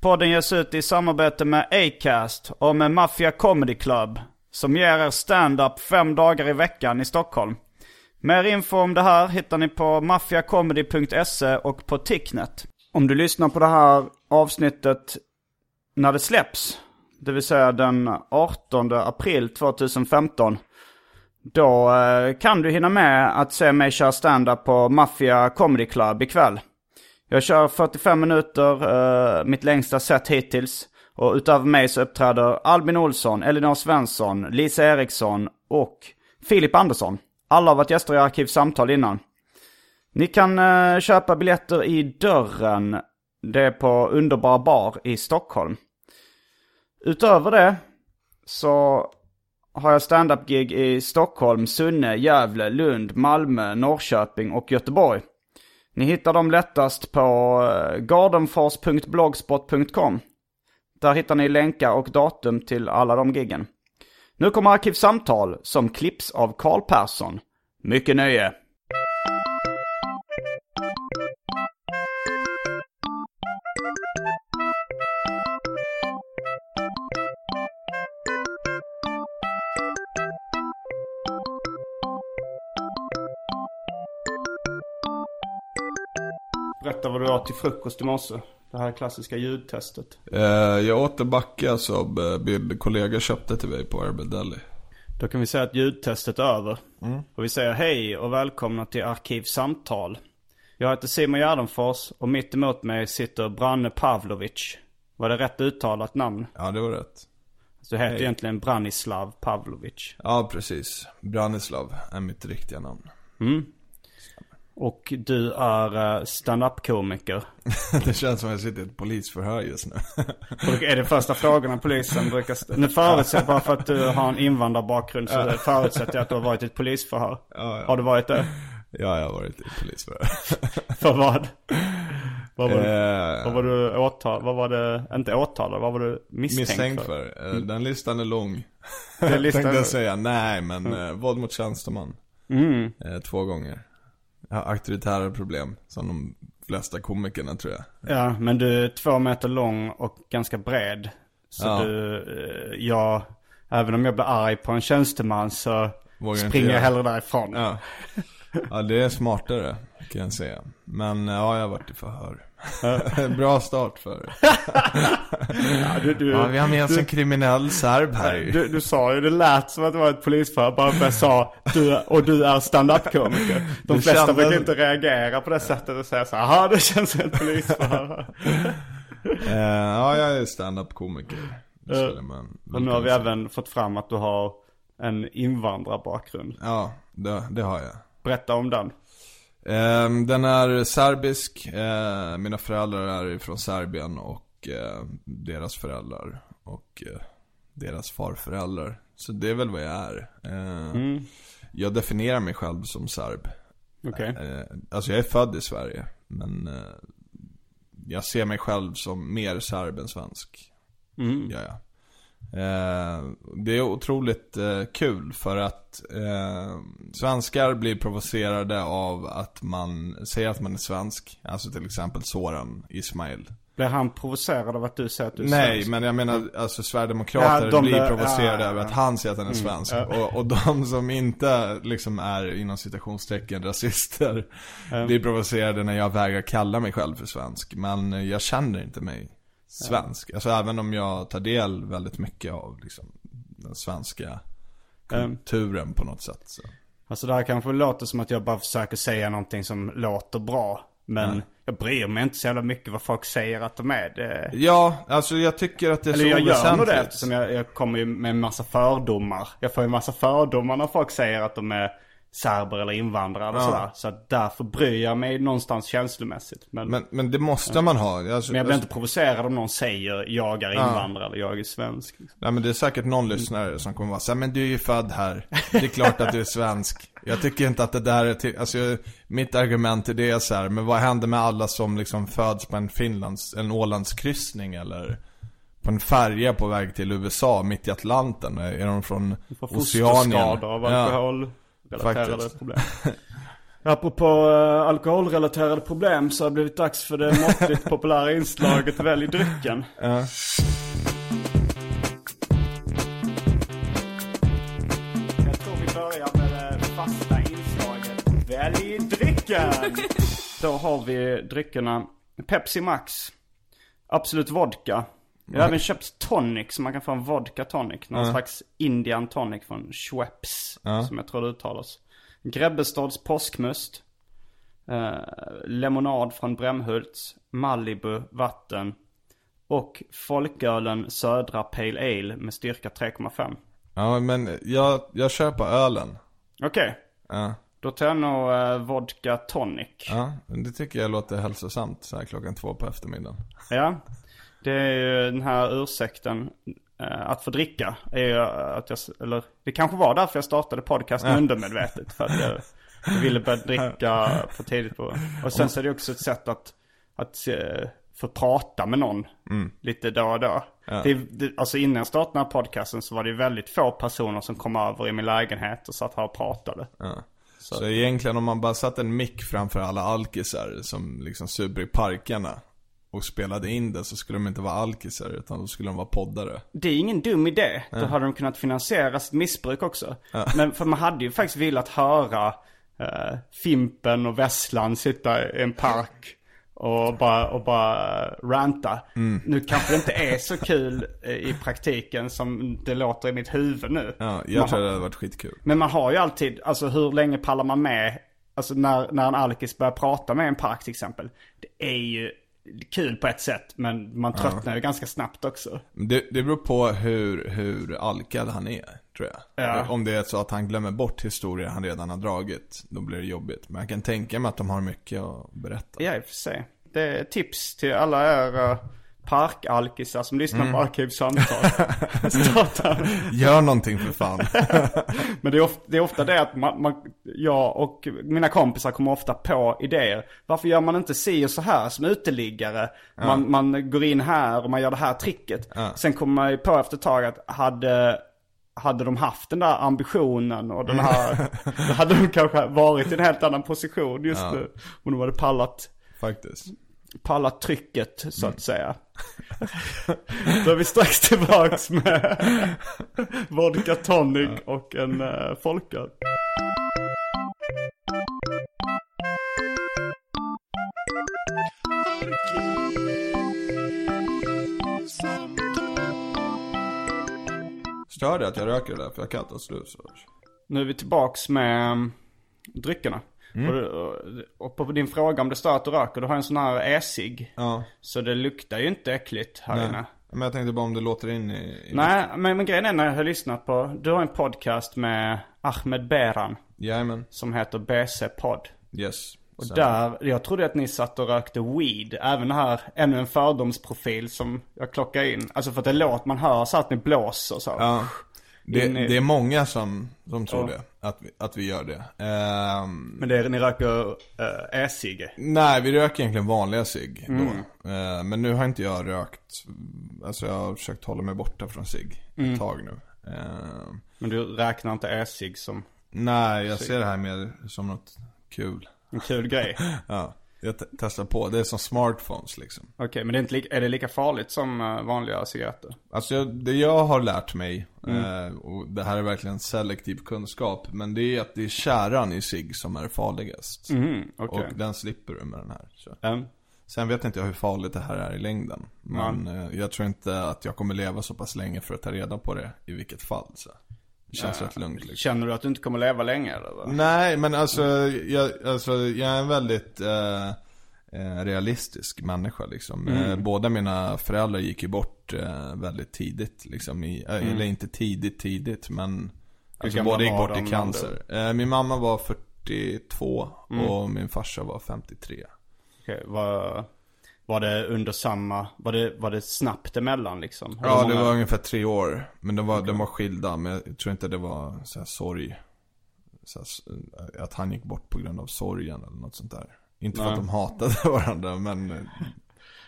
Podden ges ut i samarbete med Acast och med Mafia Comedy Club som ger er stand-up fem dagar i veckan i Stockholm. Mer info om det här hittar ni på mafiacomedy.se och på Ticknet. Om du lyssnar på det här avsnittet när det släpps, det vill säga den 18 april 2015, då eh, kan du hinna med att se mig köra stand-up på Mafia Comedy Club ikväll. Jag kör 45 minuter, eh, mitt längsta set hittills. Och utöver mig så uppträder Albin Olsson, Elinor Svensson, Lisa Eriksson och Filip Andersson. Alla har varit gäster i Arkivsamtal innan. Ni kan eh, köpa biljetter i dörren. Det är på Underbara Bar i Stockholm. Utöver det så har jag stand-up-gig i Stockholm, Sunne, Gävle, Lund, Malmö, Norrköping och Göteborg. Ni hittar dem lättast på eh, gardenfors.blogspot.com. Där hittar ni länkar och datum till alla de giggen. Nu kommer Arkivsamtal som klipps av Karl Persson. Mycket nöje! Åt till frukost i morse. Det här klassiska ljudtestet. Eh, jag åt en macka som eh, min kollega köpte till mig på Urban Deli. Då kan vi säga att ljudtestet är över. Och vi säger hej och välkomna till Arkivsamtal. Jag heter Simon Gärdenfors och mitt emot mig sitter Branne Pavlovic. Var det rätt uttalat namn? Ja, det var rätt. Så du heter Hej. egentligen Branislav Pavlovic. Ja, precis. Branislav är mitt riktiga namn. Och du är uh, stand-up-komiker. det känns som att jag sitter i ett polisförhör just nu. Och är det första frågorna polisen brukar ställa? Nu förutsätter bara för att du har en invandrarbakgrund så förutsätter jag att du har varit i ett polisförhör. ja. Har du varit det? ja, jag har varit i ett polisförhör. För vad? Vad var, Eh, vad var du åtal? Vad var det? Inte åtalad, vad var du misstänkt, misstänkt för? för. Eh, Den listan är lång. Den listan- Tänkte jag säga. Nej, men eh, våld mot tjänsteman. Mm. Eh, två gånger. Har auktoritära problem. Som de flesta komikerna tror jag. Ja, men du är två meter lång och ganska bred. Så Ja. du, eh, jag, även om jag blir arg på en tjänsteman så Vågar springer jag hellre därifrån. Ja. ja, det är smartare kan jag säga. Men ja, jag har varit i förhör. Bra start för Ja, du, du, Ja, vi har med oss en kriminell serb här ju. Du, du sa ju, det lät som att det var ett polisförhör bara för jag sa du, och du är stand-up-komiker. De Det flesta kändes- brukar inte reagera på det sättet och säga så här, "Jaha, det känns som ett polisförhör. Eh, ja, jag är stand-up komiker. Det skulle man och nu har vi även fått fram att du har en invandrarbakgrund. Ja, det, det har jag. Berätta om den. Ehm, den är serbisk. Eh, mina föräldrar är från Serbien och eh, deras föräldrar och eh, deras farföräldrar. Så det är väl vad jag är. Eh, Jag definierar mig själv som serb. Eh, alltså jag är född i Sverige, men eh, jag ser mig själv som mer serb än svensk. Mm. Ja, ja. Eh, det är otroligt eh, kul för att eh, svenskar blir provocerade av att man säger att man är svensk. Alltså till exempel Soran Ismail. Blir han provocerad av att du säger att du är Nej, svensk? men jag menar alltså Sverigedemokrater Ja, de blir blir- provocerade ja, över ja. att han säger att han är svensk. Och, och de som inte liksom är inom citationstecken rasister blir provocerade när jag vägrar kalla mig själv för svensk. Men jag känner inte mig svensk. Alltså även om jag tar del väldigt mycket av liksom den svenska kulturen på något sätt. Så. Alltså det här kanske låter som att jag bara försöker säga någonting som låter bra. Men jag bryr mig inte så jävla mycket vad folk säger att de är. Det... Ja, alltså jag tycker att det är Eller så jag gör nog det eftersom jag, jag kommer ju med en massa fördomar. Jag får ju en massa fördomar när folk säger att de är serber eller invandrare eller Ja. sådär. Så att därför bryr jag mig någonstans känslomässigt. Men, men, Men, men det måste man ha. Alltså, jag blir alltså- inte provocerad om någon säger jag är invandrare eller jag är svensk. Liksom. Nej men det är säkert någon lyssnare som kommer vara såhär, men du är ju född här. Det är klart att du är svensk. Jag tycker inte att det där är till, alltså jag- mitt argument till det är så här, men vad händer med alla som liksom föds på en Finlands, en Ålandskryssning eller på en färja på väg till USA mitt i Atlanten? Är de från Oceanien? fosterskador av Ja. Alkoholrelaterade Faktiskt. problem. Apropå uh, alkoholrelaterade problem så har det blivit dags för det måttligt populära inslaget Välj drycken. Ja. Jag tror vi börjar med det fasta inslaget Välj drycken! Då har vi dryckerna Pepsi Max, Absolut Vodka. Jag har även köpt tonic så man kan få en vodka tonic. Någon slags Indian tonic från Schweppes. Som jag tror det uttalas. Grebbestads påskmust. Eh, lemonad från Brämhults. Malibu vatten. Och folkölen Södra Pale Ale med styrka 3,5. ja men jag, jag köper ölen. Okej. Ja. Då tar jag nog eh, vodka tonic. Ja, det tycker jag låter hälsosamt så här klockan två på eftermiddagen. Ja. Det är ju den här ursäkten eh, att få dricka. Är att jag, eller det kanske var därför jag startade podcasten undermedvetet. För att jag, jag ville börja dricka för tidigt på. Och sen så är det också ett sätt att, att få prata med någon lite då och då. Det, det, alltså innan jag startade den här podcasten så var det väldigt få personer som kom över i min lägenhet och satt här och pratade. Så. egentligen om man bara satte en mick framför alla alkisar som liksom super i parkerna och spelade in det så skulle de inte vara alkisar utan då skulle de vara poddare. Det är ingen dum idé. Då hade de kunnat finansiera sitt missbruk också. Men för man hade ju faktiskt velat höra eh, Fimpen och Vesslan sitta i en park och bara, och bara ranta. Nu kanske det inte är så kul eh, i praktiken som det låter i mitt huvud nu. Ja, jag Man tror har- det hade varit skitkul. Men man har ju alltid, alltså hur länge pallar man med? Alltså när, när en alkis börjar prata med en park till exempel. Det är ju kul på ett sätt men man tröttnar ju ganska snabbt också. Det, det beror på hur, hur alkad han är, tror jag. Ja. Om det är så att han glömmer bort historier han redan har dragit, då blir det jobbigt. Men jag kan tänka mig att de har mycket att berätta. Ja, i och för sig. Det är tips till alla er parkalkisar som lyssnar på Arkivsamtal. Starta. Gör någonting för fan. Men det är, ofta, det är ofta det att man, man, jag och mina kompisar kommer ofta på idéer. Varför gör man inte si och så här som uteliggare? Man, man går in här och man gör det här tricket. Sen kommer man ju på efter ett tag att hade, hade de haft den där ambitionen och den här, då hade de kanske varit i en helt annan position just nu. Om de hade pallat Faktiskt. pallat trycket så att säga. Då är vi strax tillbaks med vodka tonic och en uh, folköl. Stör det att jag röker det där? För jag kan inte snus. Nu är vi tillbaks med um, dryckerna. Och, och, och på din fråga om det stör att du röker, du har en sån här e-cigg. Ja. Så det luktar ju inte äckligt här inne. Nej. Men jag tänkte bara om det låter in i... i Nej, men, men grejen är när jag har lyssnat på, du har en podcast med Ahmed Beran Jajamän. som heter BC-podd. Yes. Och Så- där, jag trodde att ni satt och rökte weed. Även här, ännu en fördomsprofil som jag klockar in. Alltså för att det låter, man hör så att ni blåser så. Ja. Det, i- det är många som, som tror Ja. det. Att vi, att vi gör det. Ehm, Men det är, ni röker äh, e-cigg? nej, vi röker egentligen vanliga cigg Mm. då. Ehm, men nu har inte jag rökt. Alltså jag har försökt hålla mig borta från cigg Mm. ett tag nu. Ehm, Men du räknar inte e-cigg som nej, jag ser det här mer som något kul. en kul grej? Ja. Jag te- testar på, det är som smartphones liksom. Okej, men det är, inte lika, är det lika farligt som eh, vanliga cigaretter? Alltså jag, det jag har lärt mig, Mm. eh, och det här är verkligen selektiv kunskap, men det är att det är käran i sig som är farligast. Mhm, okej. Och den slipper du med den här. Så. Mm. Sen vet inte jag hur farligt det här är i längden. Men eh, jag tror inte att jag kommer leva så pass länge för att ta reda på det i vilket fall. Så. Det känns rätt lugnt liksom. Känner du att du inte kommer leva länge eller? vad? Nej, men alltså jag, alltså, jag är en väldigt eh, eh, realistisk människa liksom. Mm. Eh, båda mina föräldrar gick ju bort eh, väldigt tidigt liksom. I, eh, Eller inte tidigt, tidigt, men alltså, båda gick bort i cancer. Eh, min mamma var 42 Mm. och min farsa var 53. Okej, var, var det under samma, var det, var det snabbt emellan liksom? Ja, det många- var ungefär tre år. Men de var, de var skilda, men jag tror inte det var så här sorg. Så här, att han gick bort på grund av sorgen eller något sånt där. Inte för Nej. att de hatade varandra, men...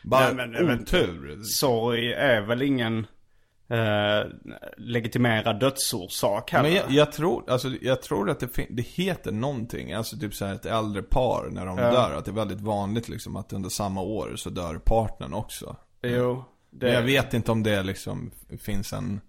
Bara Nej, men otur. Sorg är väl ingen eh, legitimerad dödsorsak heller? Men jag, jag tror, alltså jag tror att det, det heter någonting, alltså typ så här ett äldre par när de Ja. dör. Att det är väldigt vanligt liksom att under samma år så dör partnern också. Jo, det... Men jag vet inte om det liksom finns en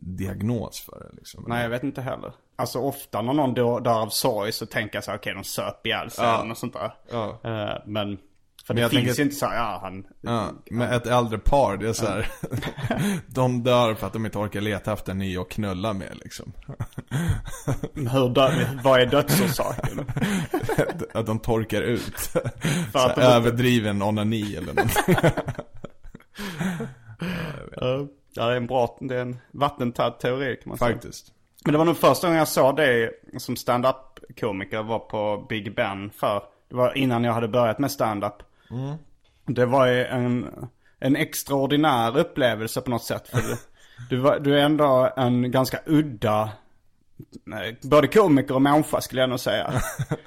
diagnos för det liksom. Nej, jag vet inte heller. Alltså ofta när någon dör, av sorg så tänker jag så här, okej de söp ihjäl sig Ja. något sånt där. Ja. Eh, men, för Men det jag finns tänker- ju inte så här, ja han... Ja, med ett äldre par, det är så här. de dör för att de inte orkar leta efter en ny att knulla med liksom. Hur dö, vad är dödsorsaken? att de torkar ut. så att de överdriven onani eller någonting. Ja, det är en bra, det är en vattentät teori kan man säga. Faktiskt. Men det var nog första gången jag såg dig som stand-up komiker var på Big Ben för. Det var innan jag hade börjat med stand-up. Det var ju en, en extraordinär upplevelse på något sätt. För du, du, var, du är ändå en ganska udda, både komiker och människa skulle jag nog säga.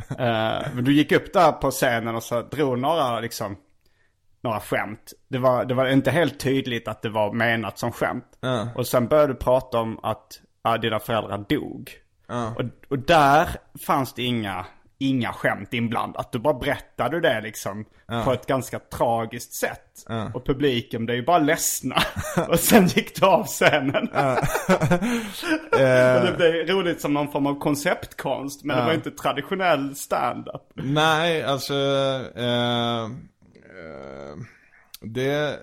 Eh, men du gick upp där på scenen och så drog några liksom, några skämt. Det var, det var inte helt tydligt att det var menat som skämt. Ja. Och sen började du prata om att ja, dina föräldrar dog. Ja. Och, och där fanns det inga, inga skämt inblandat. Du bara berättade det liksom på ett ganska tragiskt sätt. Och publiken blev ju bara ledsna. och sen gick du av scenen. och det blev roligt som någon form av konceptkonst. Men det var inte traditionell stand-up. Nej, alltså, eh, eh, det, eh,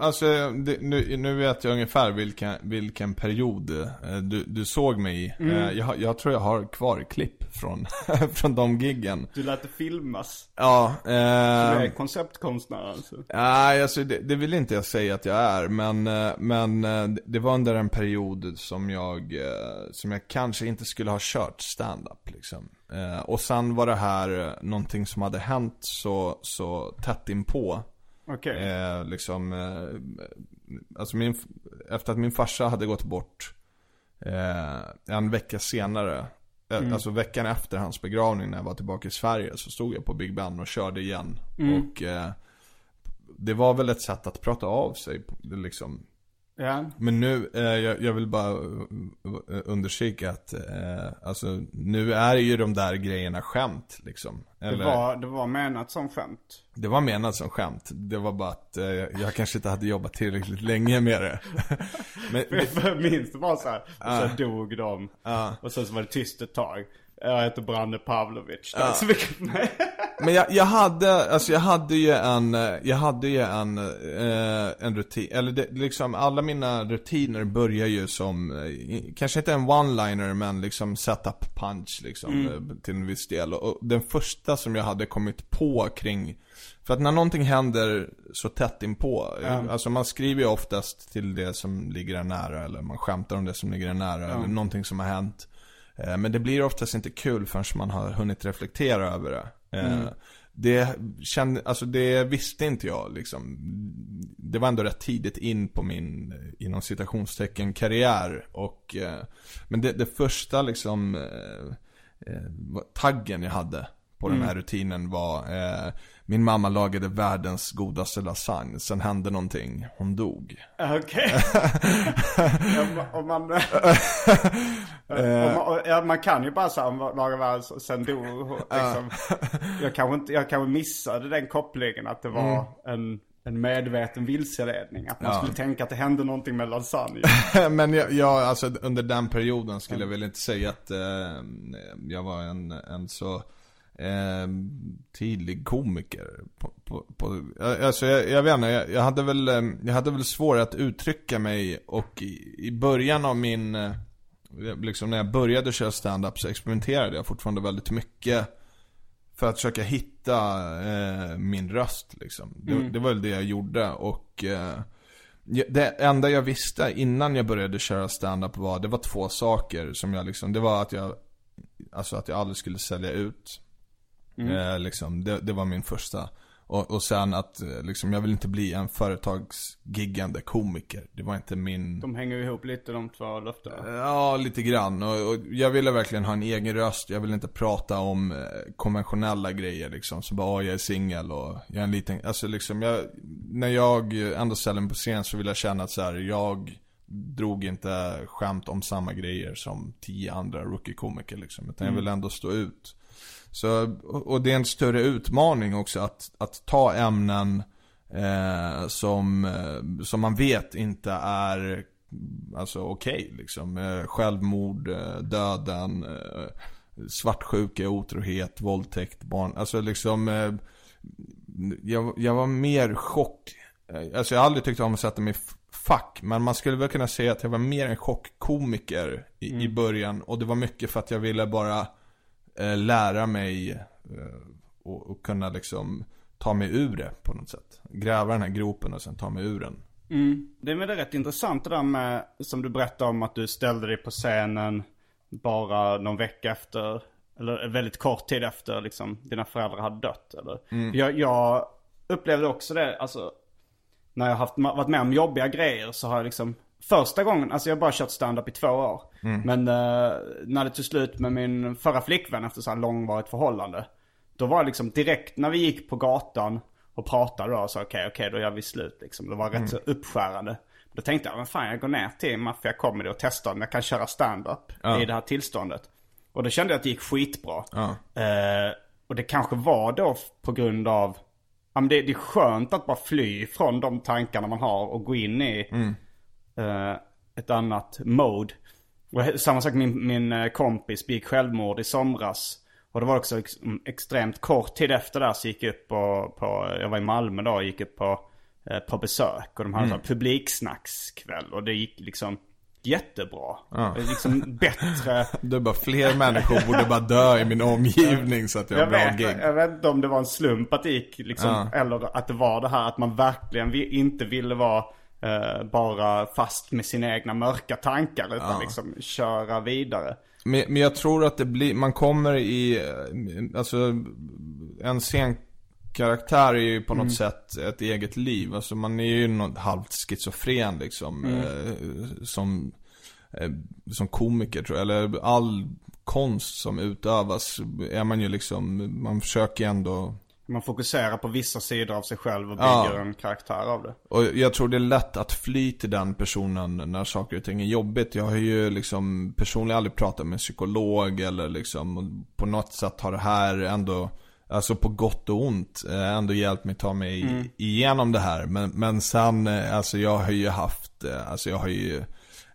alltså, det, nu, nu vet jag ungefär vilken, vilken period eh, du, du såg mig i. Mm. Eh, jag, jag tror jag har kvar klipp från, från de giggen. Du lät det filmas. Ja, Du är eh, konceptkonstnär alltså. Nej, alltså det, det vill inte jag säga att jag är, men, eh, men eh, det var under en period som jag, eh, som jag kanske inte skulle ha kört stand-up liksom. Eh, Och sen var det här eh, någonting som hade hänt så, så tätt inpå. Okej. Eh, liksom, eh, alltså min, efter att min farsa hade gått bort eh, en vecka senare, eh, alltså veckan efter hans begravning när jag var tillbaka i Sverige så stod jag på Big Ben och körde igen. Och eh, det var väl ett sätt att prata av sig, liksom. Ja. Men nu, eh, jag, jag vill bara eh, understryka att, eh, alltså nu är ju de där grejerna skämt liksom. Det, Eller- var, det var menat som skämt. det var menat som skämt. Det var bara att eh, jag kanske inte hade jobbat tillräckligt länge med det. Men, Jag minns det bara så här. Och så dog de. Och sen så var det tyst ett tag. Jag heter Branne Pavlovic. Tack så mycket för mig. men jag, jag hade, alltså jag hade ju en, eh, jag hade ju en, eh, en rutin, eller det, liksom alla mina rutiner börjar ju som, eh, kanske inte en one-liner men liksom setup punch liksom eh, till en viss del. Och, den första som jag hade kommit på kring, för att när någonting händer så tätt inpå, eh, alltså man skriver ju oftast till det som ligger en nära eller man skämtar om det som ligger en nära eller någonting som har hänt. Eh, Men det blir oftast inte kul förrän man har hunnit reflektera över det. Eh, Det, kände, alltså det visste inte jag liksom. Det var ändå rätt tidigt in på min, eh, inom citationstecken, karriär. Och, men det, det första liksom, taggen jag hade på den här rutinen var eh, Min mamma lagade världens godaste lasagne, sen hände någonting, hon dog. Okej. ja, om man, om man, ja, man kan ju bara säga laga världens sen dog liksom. jag, kanske inte, jag kanske missade den kopplingen att det var en, en medveten vilseledning. Att man skulle tänka att det hände någonting med lasagne. Men jag, jag, alltså under den perioden skulle jag väl inte säga att eh, jag var en, en så eh, tydlig komiker. På, på, på, alltså jag, jag vet inte, jag, jag, hade väl, eh, jag hade väl svårt att uttrycka mig och i, i början av min, eh, liksom när jag började köra stand-up så experimenterade jag fortfarande väldigt mycket för att försöka hitta eh, min röst liksom. Det, det var väl det jag gjorde och eh, Det enda jag visste innan jag började köra stand-up var, det var två saker som jag liksom, det var att jag Alltså att jag aldrig skulle sälja ut eh, liksom, det, det var min första och, och sen att eh, liksom, jag vill inte bli en företagsgiggande komiker Det var inte min De hänger ihop lite de två löftena. Ja, lite grann. Och, och jag ville verkligen ha en egen röst. Jag ville inte prata om eh, konventionella grejer liksom. Så bara, "Åh, jag är singel och jag är en liten, alltså liksom jag, när jag ändå ställer mig på scen så vill jag känna att så här, jag drog inte skämt om samma grejer som tio andra rookie-komiker liksom. Utan jag vill ändå stå ut. Så, och det är en större utmaning också att, att ta ämnen eh, som, eh, som man vet inte är alltså okej liksom. Eh, självmord, eh, döden, eh, svartsjuka, otrohet, våldtäkt, barn. Alltså liksom, eh, jag, jag var mer chock. Eh, Alltså jag har aldrig tyckt om att sätta mig i fack. Men man skulle väl kunna säga att jag var mer en chockkomiker i, i början. Och det var mycket för att jag ville bara lära mig eh, och, och kunna liksom ta mig ur det på något sätt. Gräva den här gropen och sen ta mig ur den. Det är väl rätt intressant det där med, som du berättade om att du ställde dig på scenen bara någon vecka efter, eller väldigt kort tid efter liksom dina föräldrar hade dött. Eller? Jag, jag upplevde också det, alltså när jag har haft, varit med om jobbiga grejer så har jag liksom Första gången, alltså jag har bara kört stand-up i två år. Men eh, när det tog slut med min förra flickvän efter så här långvarigt förhållande. Då var det liksom direkt när vi gick på gatan och pratade då så okej, okej då gör vi slut liksom. Det var rätt så uppskärande. Då tänkte jag, men fan jag går ner till Mafia Comedy och testar om jag kan köra stand-up i det här tillståndet. Och då kände jag att det gick skitbra. Eh, och det kanske var då på grund av, ja men det, det är skönt att bara fly från de tankarna man har och gå in i eh, ett annat mode. Och samma sak min, min eh, kompis begick självmord i somras. Och det var också ex, mm, extremt kort tid efter det så gick jag upp på, på jag var i Malmö då och gick upp på, eh, på besök. Och de hade mm. publiksnackskväll och det gick liksom jättebra. Är liksom bättre. Är bara fler människor borde bara dö i min omgivning så att jag Jag bra vet, gig. jag vet inte om det var en slump att det gick liksom, eller att det var det här att man verkligen inte ville vara eh, bara fast med sina egna mörka tankar utan liksom köra vidare. Men, men jag tror att det blir, man kommer i, eh, alltså en scenkaraktär är ju på något sätt ett eget liv. Alltså man är ju något halvt schizofren liksom. Eh, som, eh, som komiker tror jag. Eller all konst som utövas är man ju liksom, man försöker ändå Man fokuserar på vissa sidor av sig själv och Ja. bygger en karaktär av det. Och jag tror det är lätt att fly till den personen när saker och ting är jobbigt. Jag har ju liksom personligen aldrig pratat med en psykolog eller liksom på något sätt har det här ändå Alltså på gott och ont eh, ändå hjälpt mig ta mig igenom det här. Men, men sen, eh, alltså jag har ju haft, eh, alltså jag har ju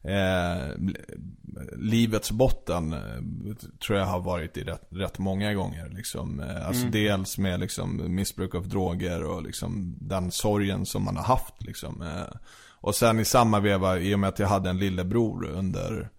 eh, livets botten eh, tror jag har varit i rätt, rätt många gånger. Liksom. Eh, Alltså dels med liksom, missbruk av droger och liksom, den sorgen som man har haft. Liksom. Eh, Och sen i samma veva, i och med att jag hade en lillebror under,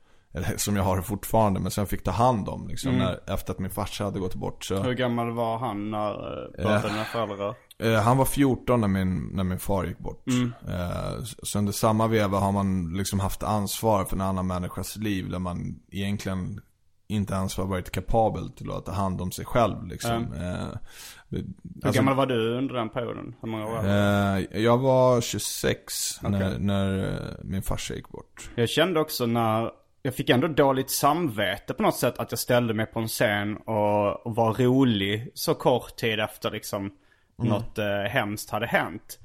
som jag har fortfarande, men sen fick ta hand om. Liksom, när, efter att min farsa hade gått bort. Så, Hur gammal var han när uh, båda dina föräldrar? Eh, han var 14 när min, när min far gick bort. Eh, så under samma veva har man liksom haft ansvar för en annan människas liv där man egentligen inte ens har varit kapabel till att ta hand om sig själv liksom. Eh, Hur alltså, gammal var du under den perioden? Hur många år eh, jag var 26 när, när eh, min farsa gick bort. Jag kände också när, jag fick ändå dåligt samvete på något sätt att jag ställde mig på en scen och, och var rolig så kort tid efter liksom något eh, hemskt hade hänt.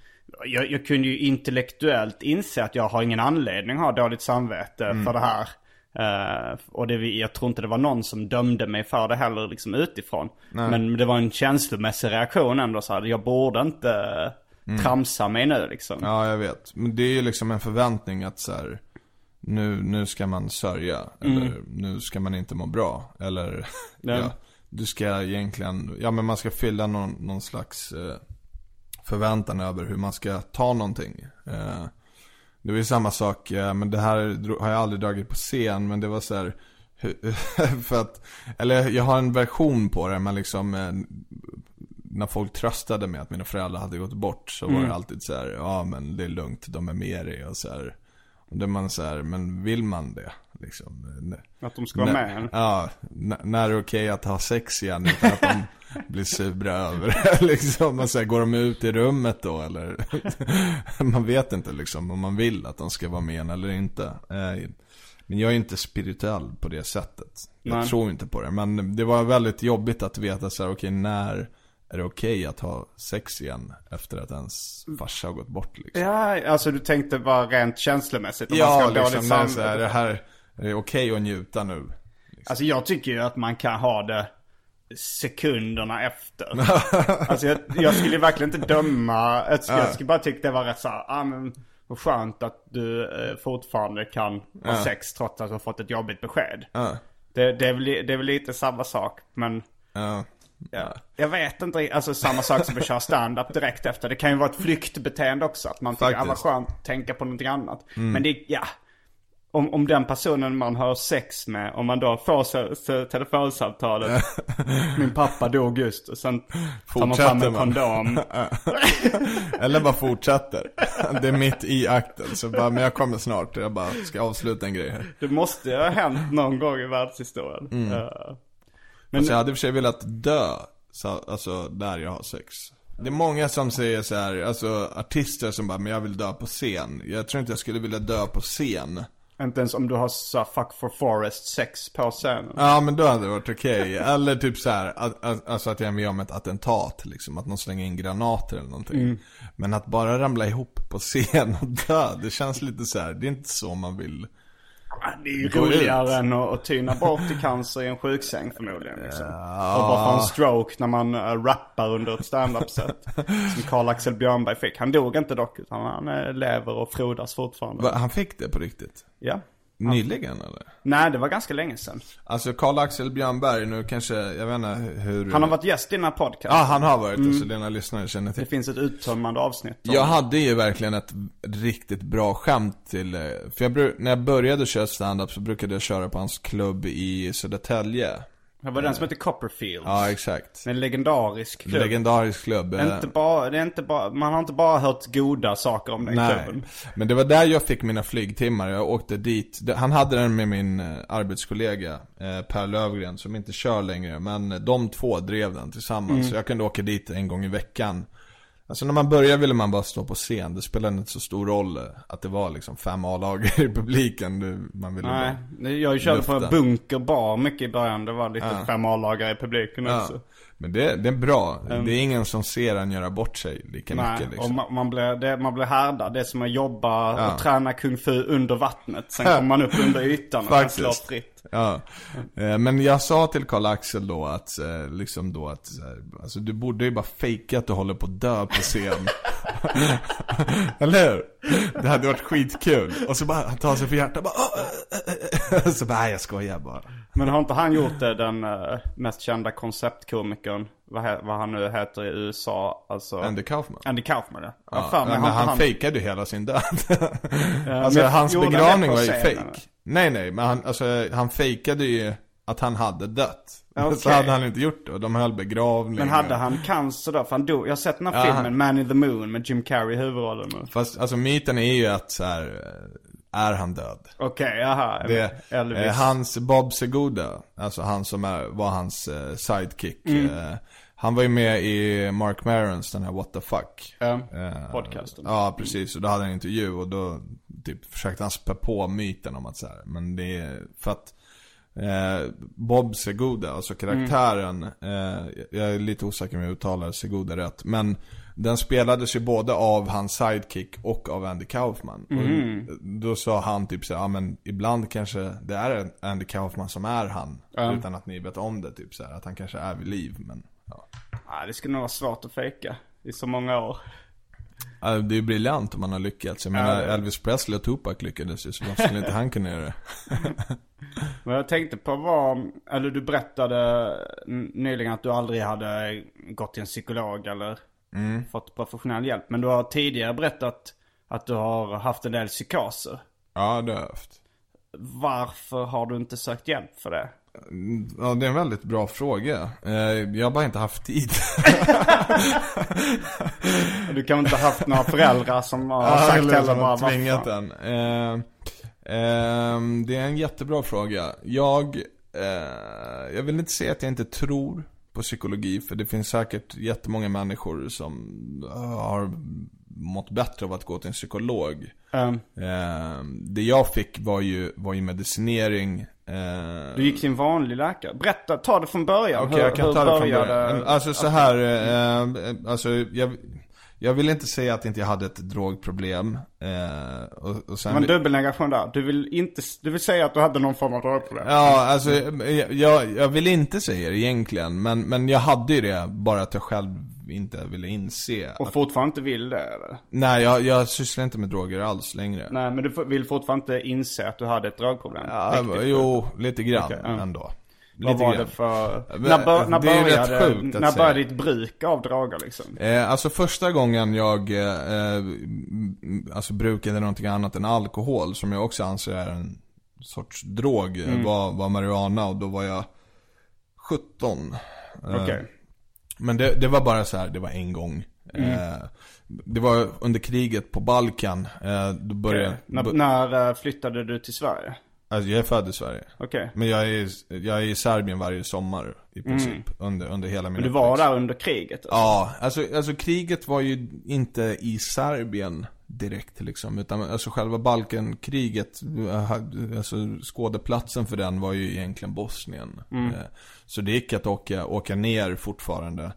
Jag, jag kunde ju intellektuellt inse att jag har ingen anledning att ha dåligt samvete för det här. Eh, och det, jag tror inte det var någon som dömde mig för det heller liksom utifrån. Men det var en känslomässig reaktion ändå så här, jag borde inte tramsa mig nu liksom. Ja, jag vet. Men det är ju liksom en förväntning att så här, nu, nu ska man sörja. Eller nu ska man inte må bra. Eller, Ja. Du ska egentligen, ja men man ska fylla någon, någon slags eh, förväntan över hur man ska ta någonting. Eh, det var ju samma sak, eh, men det här har jag aldrig dragit på scen, men det var så här. För att, eller jag har en version på det, men liksom eh, när folk tröstade mig att mina föräldrar hade gått bort så var det alltid så här, ja men det är lugnt, de är med dig och så här. Och då är man så här, men vill man det? Liksom, Att de ska vara med. Ja, när är det okej att ha sex igen utan att de blir sura över det? liksom, man säger, går de ut i rummet då eller? man vet inte liksom om man vill att de ska vara med eller inte. Eh, Men jag är inte spirituell på det sättet. Jag Nej. tror inte på det. Men det var väldigt jobbigt att veta så här, okej när är det okej att ha sex igen efter att ens farsa har gått bort liksom? Ja, alltså du tänkte bara rent känslomässigt. om man Ja, ska ha dåligt liksom, det är, så här, det här, är det okej att njuta nu? Alltså jag tycker ju att man kan ha det sekunderna efter. alltså jag, jag skulle verkligen inte döma, jag skulle, jag skulle bara tycka det var rätt såhär, ah, men vad skönt att du eh, fortfarande kan ha sex trots att du har fått ett jobbigt besked. Ja. Det, det, är väl, det är väl lite samma sak, men Ja. Ja, jag vet inte, alltså samma sak som att köra stand-up direkt efter. Det kan ju vara ett flyktbeteende också, att man tycker, ah, vad. Mm. skönt att tänka på någonting annat. Men det, ja. Om, om den personen man har sex med, om man då får så, så telefonsamtalet Min pappa dog just och sen tar man fram Fortsätter en man. kondom Eller bara fortsätter. Det är mitt i akten. Så bara, men jag kommer snart. Jag bara ska avsluta en grej här. Det måste ju ha hänt någon gång i världshistorien Mm. Eh, Men så jag hade för sig velat dö. Så, alltså där jag har sex. Det är många som säger så här, alltså artister som bara, men jag vill dö på scen. Jag tror inte jag skulle vilja dö på scen. Inte ens om du har så fuck for forest sex på scenen Ja men då hade det varit okej. Eller typ så här, att, att, alltså att jag är med om ett attentat liksom. Att någon slänger in granater eller någonting. Men att bara ramla ihop på scen och dö, det känns lite så här, det är inte så man vill. Det är ju roligare än att, att tyna bort i cancer i en sjuksäng förmodligen liksom. Och bara få en stroke när man uh, rappar under ett standup-set Som Karl-Axel Björnberg fick. Han dog inte dock utan han uh, lever och frodas fortfarande Va, han fick det på riktigt? Ja Nyligen eller? Nej det var ganska länge sedan Alltså Karl-Axel Björnberg, nu kanske, jag vet inte hur... Han har varit gäst i den här podcasten Ja, han har varit det, så dina lyssnare känner till. Det finns ett uttömmande avsnitt om- Jag hade ju verkligen ett riktigt bra skämt till, eh, för jag, när jag började köra stand-up så brukade jag köra på hans klubb i Södertälje. Det var den som heter Copperfield Ja, exakt. En legendarisk klubb Legendarisk klubb. eh, Inte bara, det är inte bara, man har inte bara hört goda saker om den Nej, klubben men det var där jag fick mina flygtimmar. Jag åkte dit. Han hade den med min eh, arbetskollega eh, Per Lövgren som inte kör längre. Men de två drev den tillsammans. Så jag kunde åka dit en gång i veckan. Alltså när man började ville man bara stå på scen. Det spelade inte så stor roll eh, att det var liksom fem A-lag i publiken. Man ville Nej, bara... jag körde på lufta. Bunker bar mycket i början. Det var lite fem A-lagare i publiken Ja. också. Men det, det är bra. Det är ingen som ser en göra bort sig lika Nej, mycket och liksom. man, man, blir, det, man blir härdad. Det är som att jobba och träna kung fu under vattnet. Sen kommer man upp under ytan och kan slå fritt. Ja. Eh, Men jag sa till Karl-Axel då att, eh, liksom då att, alltså du borde ju bara fejka att du håller på att dö på scen. Eller hur? Det hade varit skitkul. Och så bara, han tar sig för hjärtat bara, "Åh, äh, äh, äh." så bara, "Nej, jag skojar bara. Men har inte han gjort det, den eh, mest kända konceptkomikern, vad, he, vad han nu heter i USA, alltså... Andy Kaufman. Andy Kaufman ja. Ja, fan, men har han, inte fejkade ju hela sin död. alltså men hans han det begravning var ju eller? Nej nej, men han, alltså, han fejkade ju att han hade dött. Okej. Så hade han inte gjort det. De höll begravning. Men hade han cancer då? För han dog. Jag har sett den här Ja, filmen, han- Man in the Moon, med Jim Carrey i huvudrollen. nu. Fast alltså myten är ju att så här, är han död? Okej, jaha. Det, Elvis. eh, hans Bob Seguda, alltså han som är, var hans eh, sidekick. Mm. Eh, han var ju med i Mark Marons, den här What the fuck. Eh, podcasten. Ja, precis. Och då hade han en intervju och då typ försökte han spä på myten om att så här, men det är för att eh, Bob Seguda, alltså karaktären, eh, jag är lite osäker om jag uttalar Seguda rätt, men den spelades ju både av hans sidekick och av Andy Kaufman. Och då sa han typ så här, ja men ibland kanske det är Andy Kaufman som är han. Utan att ni vet om det, typ så här, att han kanske är vid liv, men ja. Ja, det skulle nog vara svårt att fejka i så många år. Ja, Det är ju briljant om man har lyckats. Jag menar Elvis Presley och Tupac lyckades ju, så varför skulle inte han kunna göra det? Men jag tänkte på vad, eller du berättade nyligen att du aldrig hade gått till en psykolog eller fått professionell hjälp. Men du har tidigare berättat att du har haft en del psykoser. Ja, det har jag haft. Varför har du inte sökt hjälp för det? Ja, det är en väldigt bra fråga. Eh, Jag har bara inte haft tid. Du kan inte ha haft några föräldrar som har sagt eller heller som bara har "Vad tvingat fan?" den. Eh, ehm, det är en jättebra fråga. Jag, eh, jag vill inte säga att jag inte tror på psykologi, för det finns säkert jättemånga människor som eh, har mått bättre av att gå till en psykolog. Ehm, Eh, det jag fick var ju, var ju medicinering. Eh, Du gick till en vanlig läkare. Berätta, ta det från början. Okej, jag kan hur ta det från början. Alltså så här, eh, alltså jag, jag vill inte säga att inte jag hade ett drogproblem. Eh, och, och sen, Det var en dubbelnegation där. Du vill, inte, du vill säga att du hade någon form av drogproblem? Ja, alltså jag, jag, jag vill inte säga det egentligen. Men, men jag hade ju det, bara att jag själv inte ville inse. Och Att, fortfarande inte vill det eller? nej, jag, jag sysslar inte med droger alls längre. Nej, men du vill fortfarande inte inse att du hade ett drogproblem? Ja, Riktigt. jo, lite grann ja. ändå. Vad var det för... Men, när, bör, när började, när började ditt bruk av droger liksom? Eh, alltså första gången jag eh, alltså brukade någonting annat än alkohol, som jag också anser är en sorts drog, Mm. var, var marijuana och då var jag 17. Eh, Okej. Men det, det var bara så här, det var en gång. Mm. Eh, det var under kriget på Balkan. Eh, då började, När, bo- när eh, flyttade du till Sverige? Alltså jag är född i Sverige. Okej. Men jag är, jag är i Serbien varje sommar i princip. Under, under hela min Mm. Men du var uppväxt. där under kriget? Alltså. Ja, alltså, alltså kriget var ju inte i Serbien direkt liksom. Utan alltså själva Balkankriget, eh, alltså skådeplatsen för den var ju egentligen Bosnien. Mm. Eh, Så det gick att åka, åka ner fortfarande.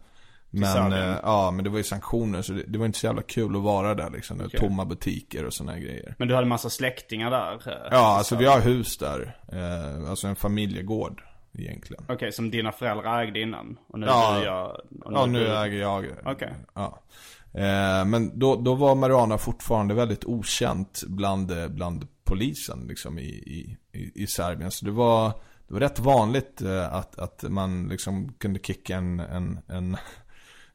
Men, eh, ja, men det var ju sanktioner så det, det var inte så jävla kul att vara där liksom. Okej. Tomma butiker och sådana grejer. Men du hade massa släktingar där? eh, Ja, alltså vi har hus där. Eh, alltså en familjegård egentligen. Okej, som dina föräldrar ägde innan? Och nu Ja. gör... Och Ja, nu du... äger jag. Okej. Ja. Eh, men då, då var marijuana fortfarande väldigt okänt bland, eh, bland polisen liksom i, i, i- i Serbien. Så det var, det var rätt vanligt eh, att, att man liksom kunde kicka en, en, en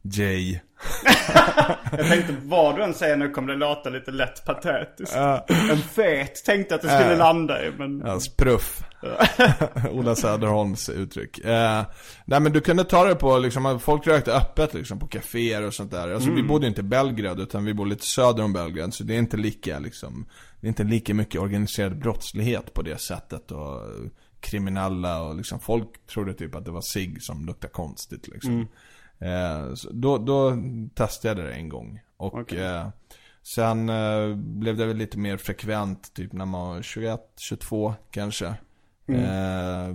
J. Jag tänkte vad du än säger nu kommer det låta lite lätt patetiskt. En fet tänkte att det skulle landa i men... Ja, spruff. Ola Söderholms uttryck. Eh, nej men du kunde ta det på liksom, folk rökte öppet liksom på kaféer och sånt där. Alltså vi bodde inte i Belgrad utan vi bodde lite söder om Belgrad. Så det är inte lika liksom, det är inte lika mycket organiserad brottslighet på det sättet. Och kriminella och liksom, folk trodde typ att det var sig som luktade konstigt liksom. Eh, då, då testade jag det en gång. Och Okej. eh, sen eh, blev det väl lite mer frekvent, typ när man var 21, 22 kanske. Eh,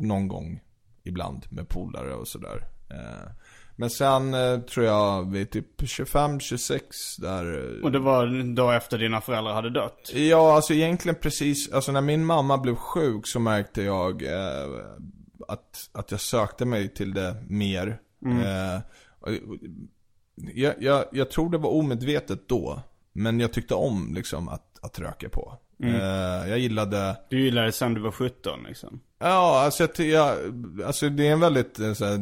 någon gång ibland med polare och sådär. Eh, men sen eh, tror jag vid typ 25, 26 där. Och det var då efter dina föräldrar hade dött? Ja, alltså egentligen precis, alltså när min mamma blev sjuk så märkte jag eh, att, att jag sökte mig till det mer. Mm. Eh, jag, jag, jag tror det var omedvetet då, men jag tyckte om liksom att, att röka på. Eh, jag gillade, Du gillade det sen du var 17 liksom? ja alltså, jag, jag, alltså det är en väldigt eh, så här,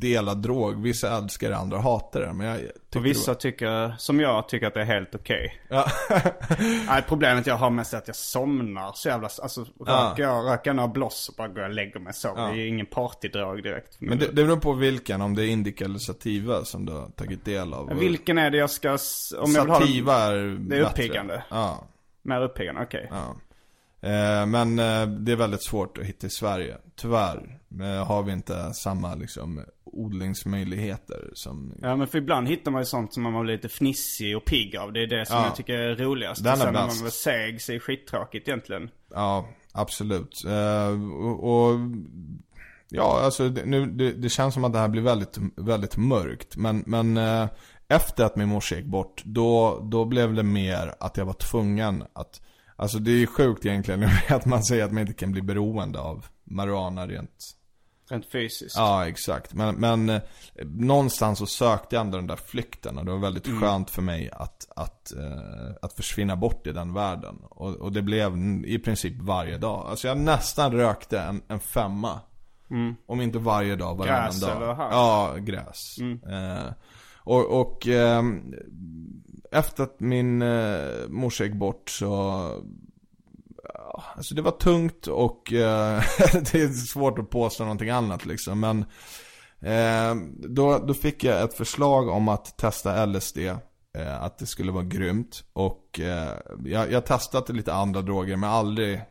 delad drog. Vissa älskar det, andra hatar det. Men jag, tyckte Och vissa det tycker, som jag, tycker att det är helt okej. var, ja. Nej, problemet jag har mest är att jag somnar så jävla, alltså röker jag, röker några bloss och bara går och lägger mig och sover. Det är ingen partydrog direkt. Men det, det beror på vilken, om det är indica eller sativa som du har tagit del av. Vilken är det jag ska, om jag vill ha Sativa är det är uppiggande. Ja, mer uppiggande, okej. ja. Eh, men eh, det är väldigt svårt att hitta i Sverige. Tyvärr eh, har vi inte samma liksom odlingsmöjligheter som... Ja men för ibland hittar man ju sånt som man blir lite fnissig och pigg av. Det är det som Ja. jag tycker är roligast. Den är Sen när man var seg så är det skittråkigt egentligen. Ja, absolut. Och, och ja, alltså det, nu, det, det känns som att det här blir väldigt, väldigt mörkt. Men, men efter att min morsa gick bort, då, då blev det mer att jag var tvungen att Alltså det är ju sjukt egentligen att man säger att man inte kan bli beroende av marijuana rent Rent fysiskt. Ja, exakt. Men, men eh, någonstans så sökte jag ändå den där flykten och det var väldigt skönt för mig att, att, eh, att försvinna bort i den världen. Och, och det blev i princip varje dag. Alltså jag nästan rökte en, en femma. Om inte varje dag, varannan Gräs dag. eller hasch? Ja, gräs. Eh, och och eh, efter att min eh, morsa gick bort så ja, Alltså det var tungt och eh, det är svårt att påstå någonting annat liksom. Men eh, då, då fick jag ett förslag om att testa LSD. Eh, att det skulle vara grymt. Och eh, jag, jag testade lite andra droger men aldrig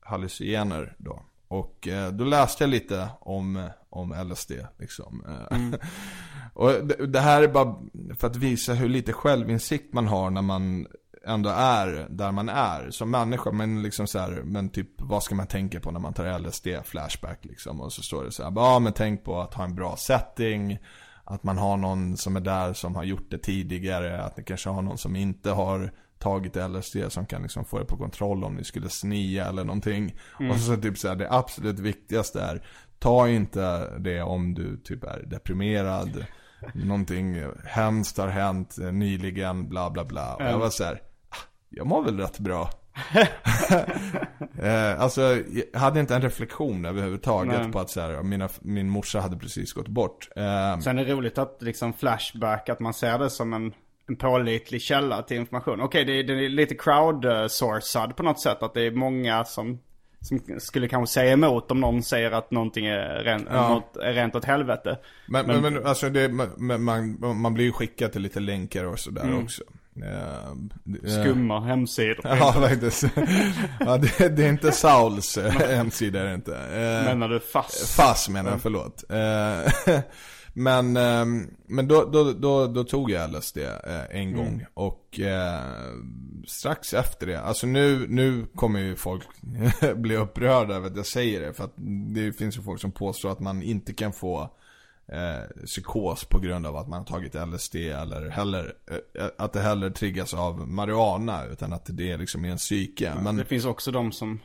hallucinogener då. Och eh, då läste jag lite om, om LSD liksom. Eh, och det, det här är bara för att visa hur lite självinsikt man har när man ändå är där man är som människa. Men liksom så här, men typ vad ska man tänka på när man tar LSD, flashback liksom. Och så står det så här, ja men tänk på att ha en bra setting. Att man har någon som är där som har gjort det tidigare. Att ni kanske har någon som inte har tagit LSD som kan liksom få det på kontroll om ni skulle snia eller någonting. Och så, så typ så här, det absolut viktigaste är, ta inte det om du typ är deprimerad. Någonting hemskt har hänt nyligen, bla bla bla. Och jag var så här, "Ah, jag mår väl rätt bra. eh, alltså, jag hade inte en reflektion överhuvudtaget Nej. på att så här, mina, min morsa hade precis gått bort. Eh, Sen är det roligt att liksom flashback, att man ser det som en, en pålitlig källa till information. Okej, det, är- det är lite crowdsourcad på något sätt. Att det är många som, som skulle kanske säga emot om någon säger att någonting är, ren, Ja. är rent åt helvete. Men, men, men alltså det, man, man, blir ju skickad till lite länkar och sådär också. Eh, det- Skumma hemsidor. Ja, faktiskt. ja, det, det är inte Sauls eh, hemsida är det inte. Eh, Menar du fast? Fass menar jag, förlåt. Eh, men ehm, men då, då, då, då tog jag LSD eh, en gång. Och eh, strax efter det, alltså nu, nu kommer ju folk bli upprörda över att jag säger det. För att det finns ju folk som påstår att man inte kan få eh, psykos på grund av att man har tagit LSD eller heller, eh, att det heller triggas av marijuana utan att det är liksom i en psyke. Men, Det finns också de som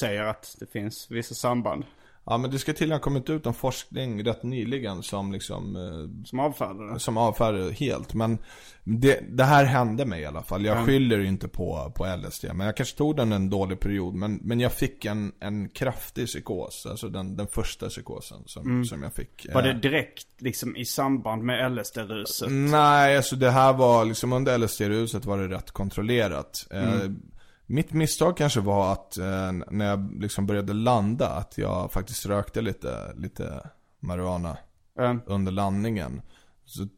säger att det finns vissa samband. Ja men det ska till ha kommit ut en forskning rätt nyligen som liksom eh, Som avfärdar det. som avfärdar det helt. Men det, det här hände mig i alla fall. Jag skyller inte på, på LSD. Men jag kanske tog den en dålig period. Men, men jag fick en, en kraftig psykos. Alltså den, den första psykosen som, som jag fick. Mm. Var det Eh, direkt liksom i samband med LSD-ruset? Nej, alltså det här var liksom under LSD-ruset var det rätt kontrollerat. Eh, mitt misstag kanske var att eh, när jag liksom började landa, att jag faktiskt rökte lite, lite marijuana Eh, under landningen. Så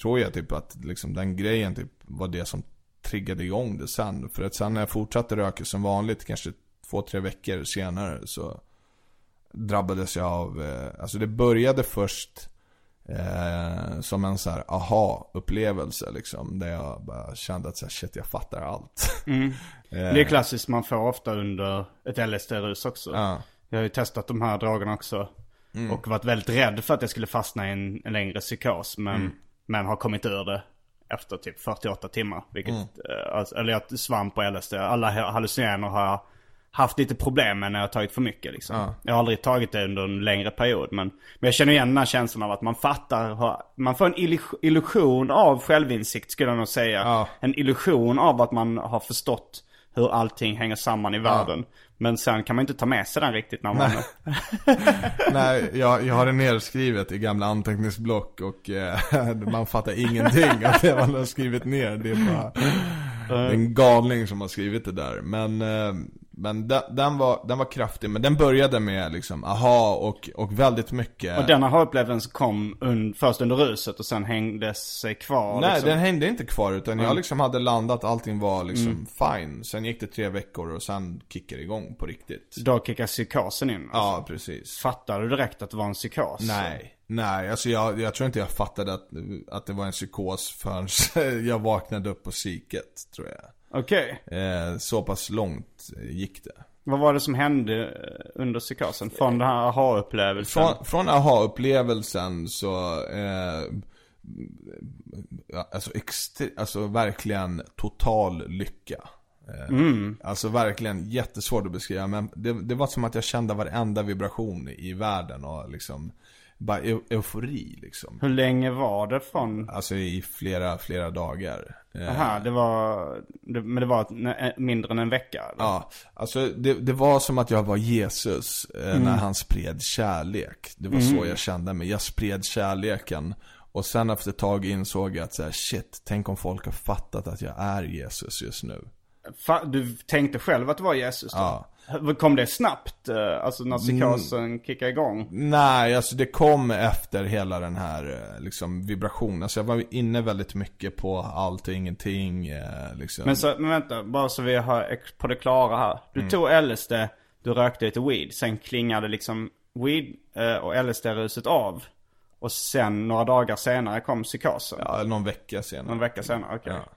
tror jag typ att liksom den grejen typ var det som triggade igång det sen. För att sen när jag fortsatte röka som vanligt, kanske två, tre veckor senare så drabbades jag av, eh, alltså det började först eh, som en så här aha-upplevelse liksom. Där jag bara kände att så här, shit jag fattar allt. Eh, Det är klassiskt, man får ofta under ett LSD-rus också. Ja. Jag har ju testat de här drogerna också. Mm. Och varit väldigt rädd för att jag skulle fastna i en, en längre psykos. Men, Mm. men har kommit ur det efter typ 48 timmar. Vilket, Mm. eh, alltså, eller jag svamp på LSD. Alla hallucinogener har jag haft lite problem med när jag har tagit för mycket liksom. Ja. Jag har aldrig tagit det under en längre period. Men, men jag känner igen den här känslan av att man fattar. Man får en illu- illusion av självinsikt skulle jag nog säga. Ja. En illusion av att man har förstått hur allting hänger samman i världen. Men sen kan man inte ta med sig den riktigt när man... Nej, jag, jag har det nedskrivet i gamla anteckningsblock och eh, man fattar ingenting av det man har skrivit ner. Det är bara en galning som har skrivit det där. Men, eh, men den, den, var, den var kraftig, men den började med liksom, aha, och, och väldigt mycket Och denna aha-upplevelsen kom un, först under ruset och sen hängde sig kvar. Nej, liksom. den hängde inte kvar utan jag liksom hade landat, allting var liksom fine. Sen gick det tre veckor och sen kickade det igång på riktigt. Då kickar psykosen in. Alltså. Ja, precis. Fattade du direkt att det var en psykos? Nej, Nej, alltså jag, jag tror inte jag fattade att, att det var en psykos förrän jag vaknade upp på psyket, tror jag. Okej. Eh, så pass långt gick det. Vad var det som hände eh, under psykosen? Från den här aha-upplevelsen? Från, från aha-upplevelsen så, eh, alltså, extre- alltså verkligen total lycka. Eh, Alltså verkligen jättesvårt att beskriva men det, det var som att jag kände varenda vibration i världen och liksom bara eu- eufori liksom. Hur länge var det från? Alltså i flera, flera dagar. Eh, Aha, det var, det, men det var ett- mindre än en vecka? Eller? Ja, alltså det, det var som att jag var Jesus eh, när han spred kärlek. Det var så jag kände mig. Jag spred kärleken. Och sen efter ett tag insåg jag att så här, shit, tänk om folk har fattat att jag är Jesus just nu. Fa- du tänkte själv att det var Jesus då? Ja. Kom det snabbt? eh, Alltså när psykosen kickade igång? Nej, alltså det kom efter hela den här eh, liksom vibrationen. Alltså jag var inne väldigt mycket på allt och ingenting. eh, Liksom. Men, så, men vänta, bara så vi har på det klara här. Du Mm. tog LSD, du rökte lite weed. Sen klingade liksom weed och LSD-ruset av. Och sen några dagar senare kom psykosen. ja, någon vecka senare. Någon vecka senare, okej. Ja.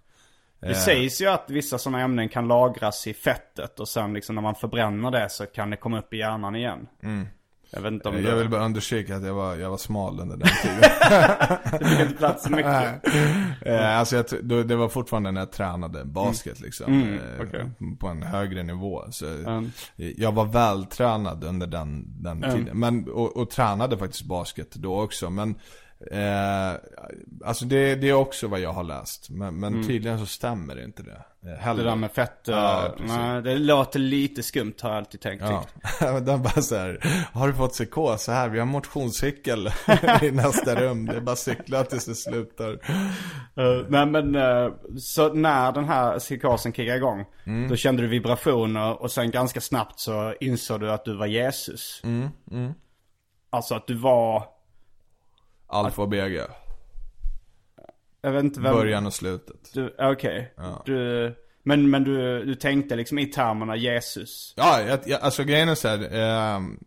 Det Eh. sägs ju att vissa sådana ämnen kan lagras i fettet och sen liksom när man förbränner det så kan det komma upp i hjärnan igen. Jag vet inte om det... Mm. Jag vill bara undersöka att jag var, jag var smal under den tiden. det fick inte plats så mycket. Eh, alltså jag, då, det var fortfarande när jag tränade basket liksom. Mm, eh, okej. På en högre nivå. Så Mm. eh, Jag var vältränad under den, den tiden. Men, och, och tränade faktiskt basket då också. Men eh, alltså det, det är också vad jag har läst. Men, men tydligen så stämmer inte det. Eh, Mm. Det heller. där med fett, eh, Ja, precis. nej, det låter lite skumt har jag alltid tänkt. Ja, den bara så här, har du fått psykos? Så här, vi har motionscykel i nästa rum. Det är bara att cykla tills det slutar. Eh, nej men, eh, så när den här psykosen kickade igång, Mm. då kände du vibrationer och sen ganska snabbt så insåg du att du var Jesus. Mm, Alltså att du var, Alfa och Bega. jag vet inte vem... Början och slutet. Okej. Du, men men du, du tänkte liksom i termerna Jesus. Ja, jag, jag, alltså grejen är så här, ehm,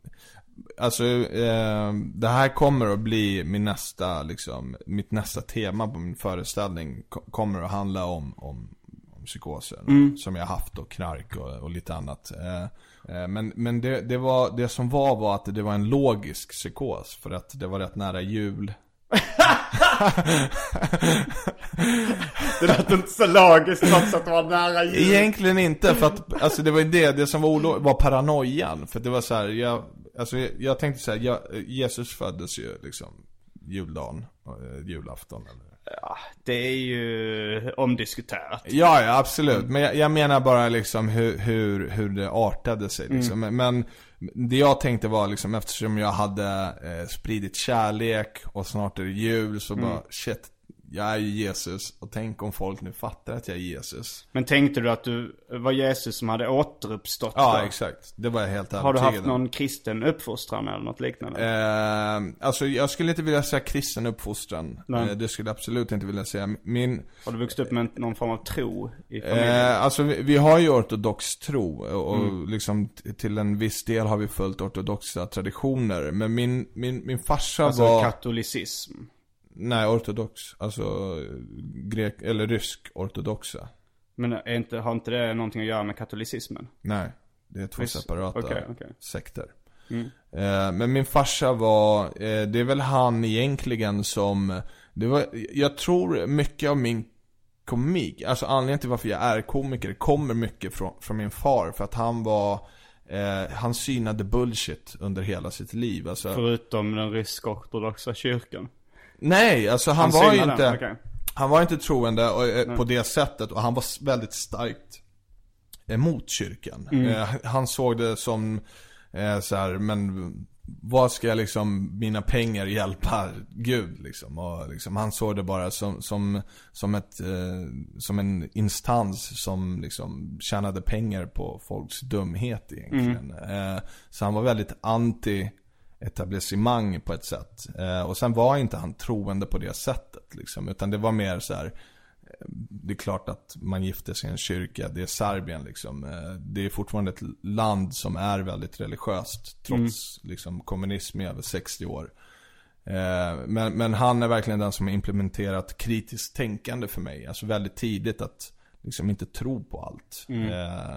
Alltså, ehm, det här kommer att bli min nästa, liksom, mitt nästa tema på min föreställning ko- Kommer att handla om, om, om psykoser Som jag haft och knark och, och lite annat Eh, eh, Men, men det, det, var, det som var var att det var en logisk psykos För att det var rätt nära jul Det lät inte så logiskt trots att det var nära jul. Egentligen inte, för att alltså det var det, det som var olo- var paranoian. För det var så här, jag, alltså jag, jag tänkte så här, jag, Jesus föddes ju liksom juldagen, eh, julafton eller. Det är ju omdiskuterat. Ja, ja absolut. Men jag, jag menar bara liksom hur, hur, hur det artade sig liksom. Men, men det jag tänkte var liksom eftersom jag hade eh, spridit kärlek och snart är det jul så bara shit, jag är ju Jesus. Och tänk om folk nu fattar att jag är Jesus. Men tänkte du att du var Jesus som hade återuppstått Ja, då? exakt. Det var jag helt Har du övertygad haft någon kristen uppfostran eller något liknande? Eh, alltså jag skulle inte vilja säga kristen uppfostran. Nej. Eh, det skulle jag absolut inte vilja säga. Min, Har du vuxit upp med någon form av tro i familjen? eh, alltså vi, vi har ju ortodox tro och och Mm. liksom till en viss del har vi följt ortodoxa traditioner. Men min, min, min farsa alltså var, katolicism. Nej ortodox, alltså grek, eller rysk ortodoxa. Men är inte, har inte det någonting att göra med katolicismen? Nej, det är två Visst. separata Okej, okej. sekter. Mm. Eh, men min farsa var, eh, det är väl han egentligen som, det var, jag tror mycket av min komik, alltså anledningen till varför jag är komiker kommer mycket från, från min far. För att han var, eh, han synade bullshit under hela sitt liv. Alltså, Förutom den rysk-ortodoxa kyrkan. Nej, alltså han, Han var ju inte, okej. han var inte troende och, eh, på det sättet och han var väldigt starkt emot kyrkan. Mm. Eh, han såg det som eh, så här, men vad ska jag liksom, mina pengar hjälpa Gud liksom? Och liksom, han såg det bara som, som, som ett, eh, som en instans som liksom tjänade pengar på folks dumhet egentligen. Eh, så han var väldigt anti etablissemang på ett sätt. Eh, och sen var inte han troende på det sättet liksom, utan det var mer så här. eh, Det är klart att man gifter sig i en kyrka, det är Serbien liksom. Eh, Det är fortfarande ett land som är väldigt religiöst, trots liksom kommunism i över 60 år. Men, men han är verkligen den som har implementerat kritiskt tänkande för mig. Alltså väldigt tidigt att liksom inte tro på allt. Eh,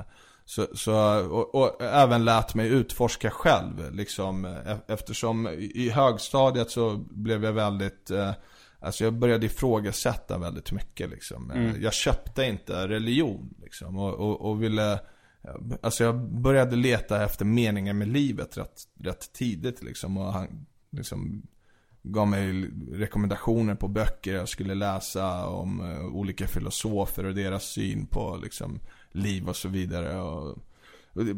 så, så och, och även lät mig utforska själv. Liksom, eh, eftersom i högstadiet så blev jag väldigt eh, Alltså jag började ifrågasätta väldigt mycket liksom. Eh, Jag köpte inte religion liksom. Och, och, och ville Alltså jag började leta efter meningen med livet rätt, rätt tidigt liksom. Och han liksom gav mig rekommendationer på böcker jag skulle läsa om eh, olika filosofer och deras syn på liksom liv och så vidare. Och,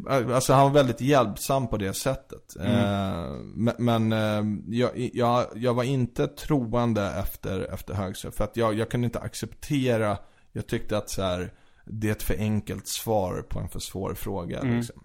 alltså han var väldigt hjälpsam på det sättet. Eh, men eh, jag, jag, jag var inte troende efter, efter högstadiet. För att jag, jag kunde inte acceptera, jag tyckte att så här, det är ett för enkelt svar på en för svår fråga. Liksom.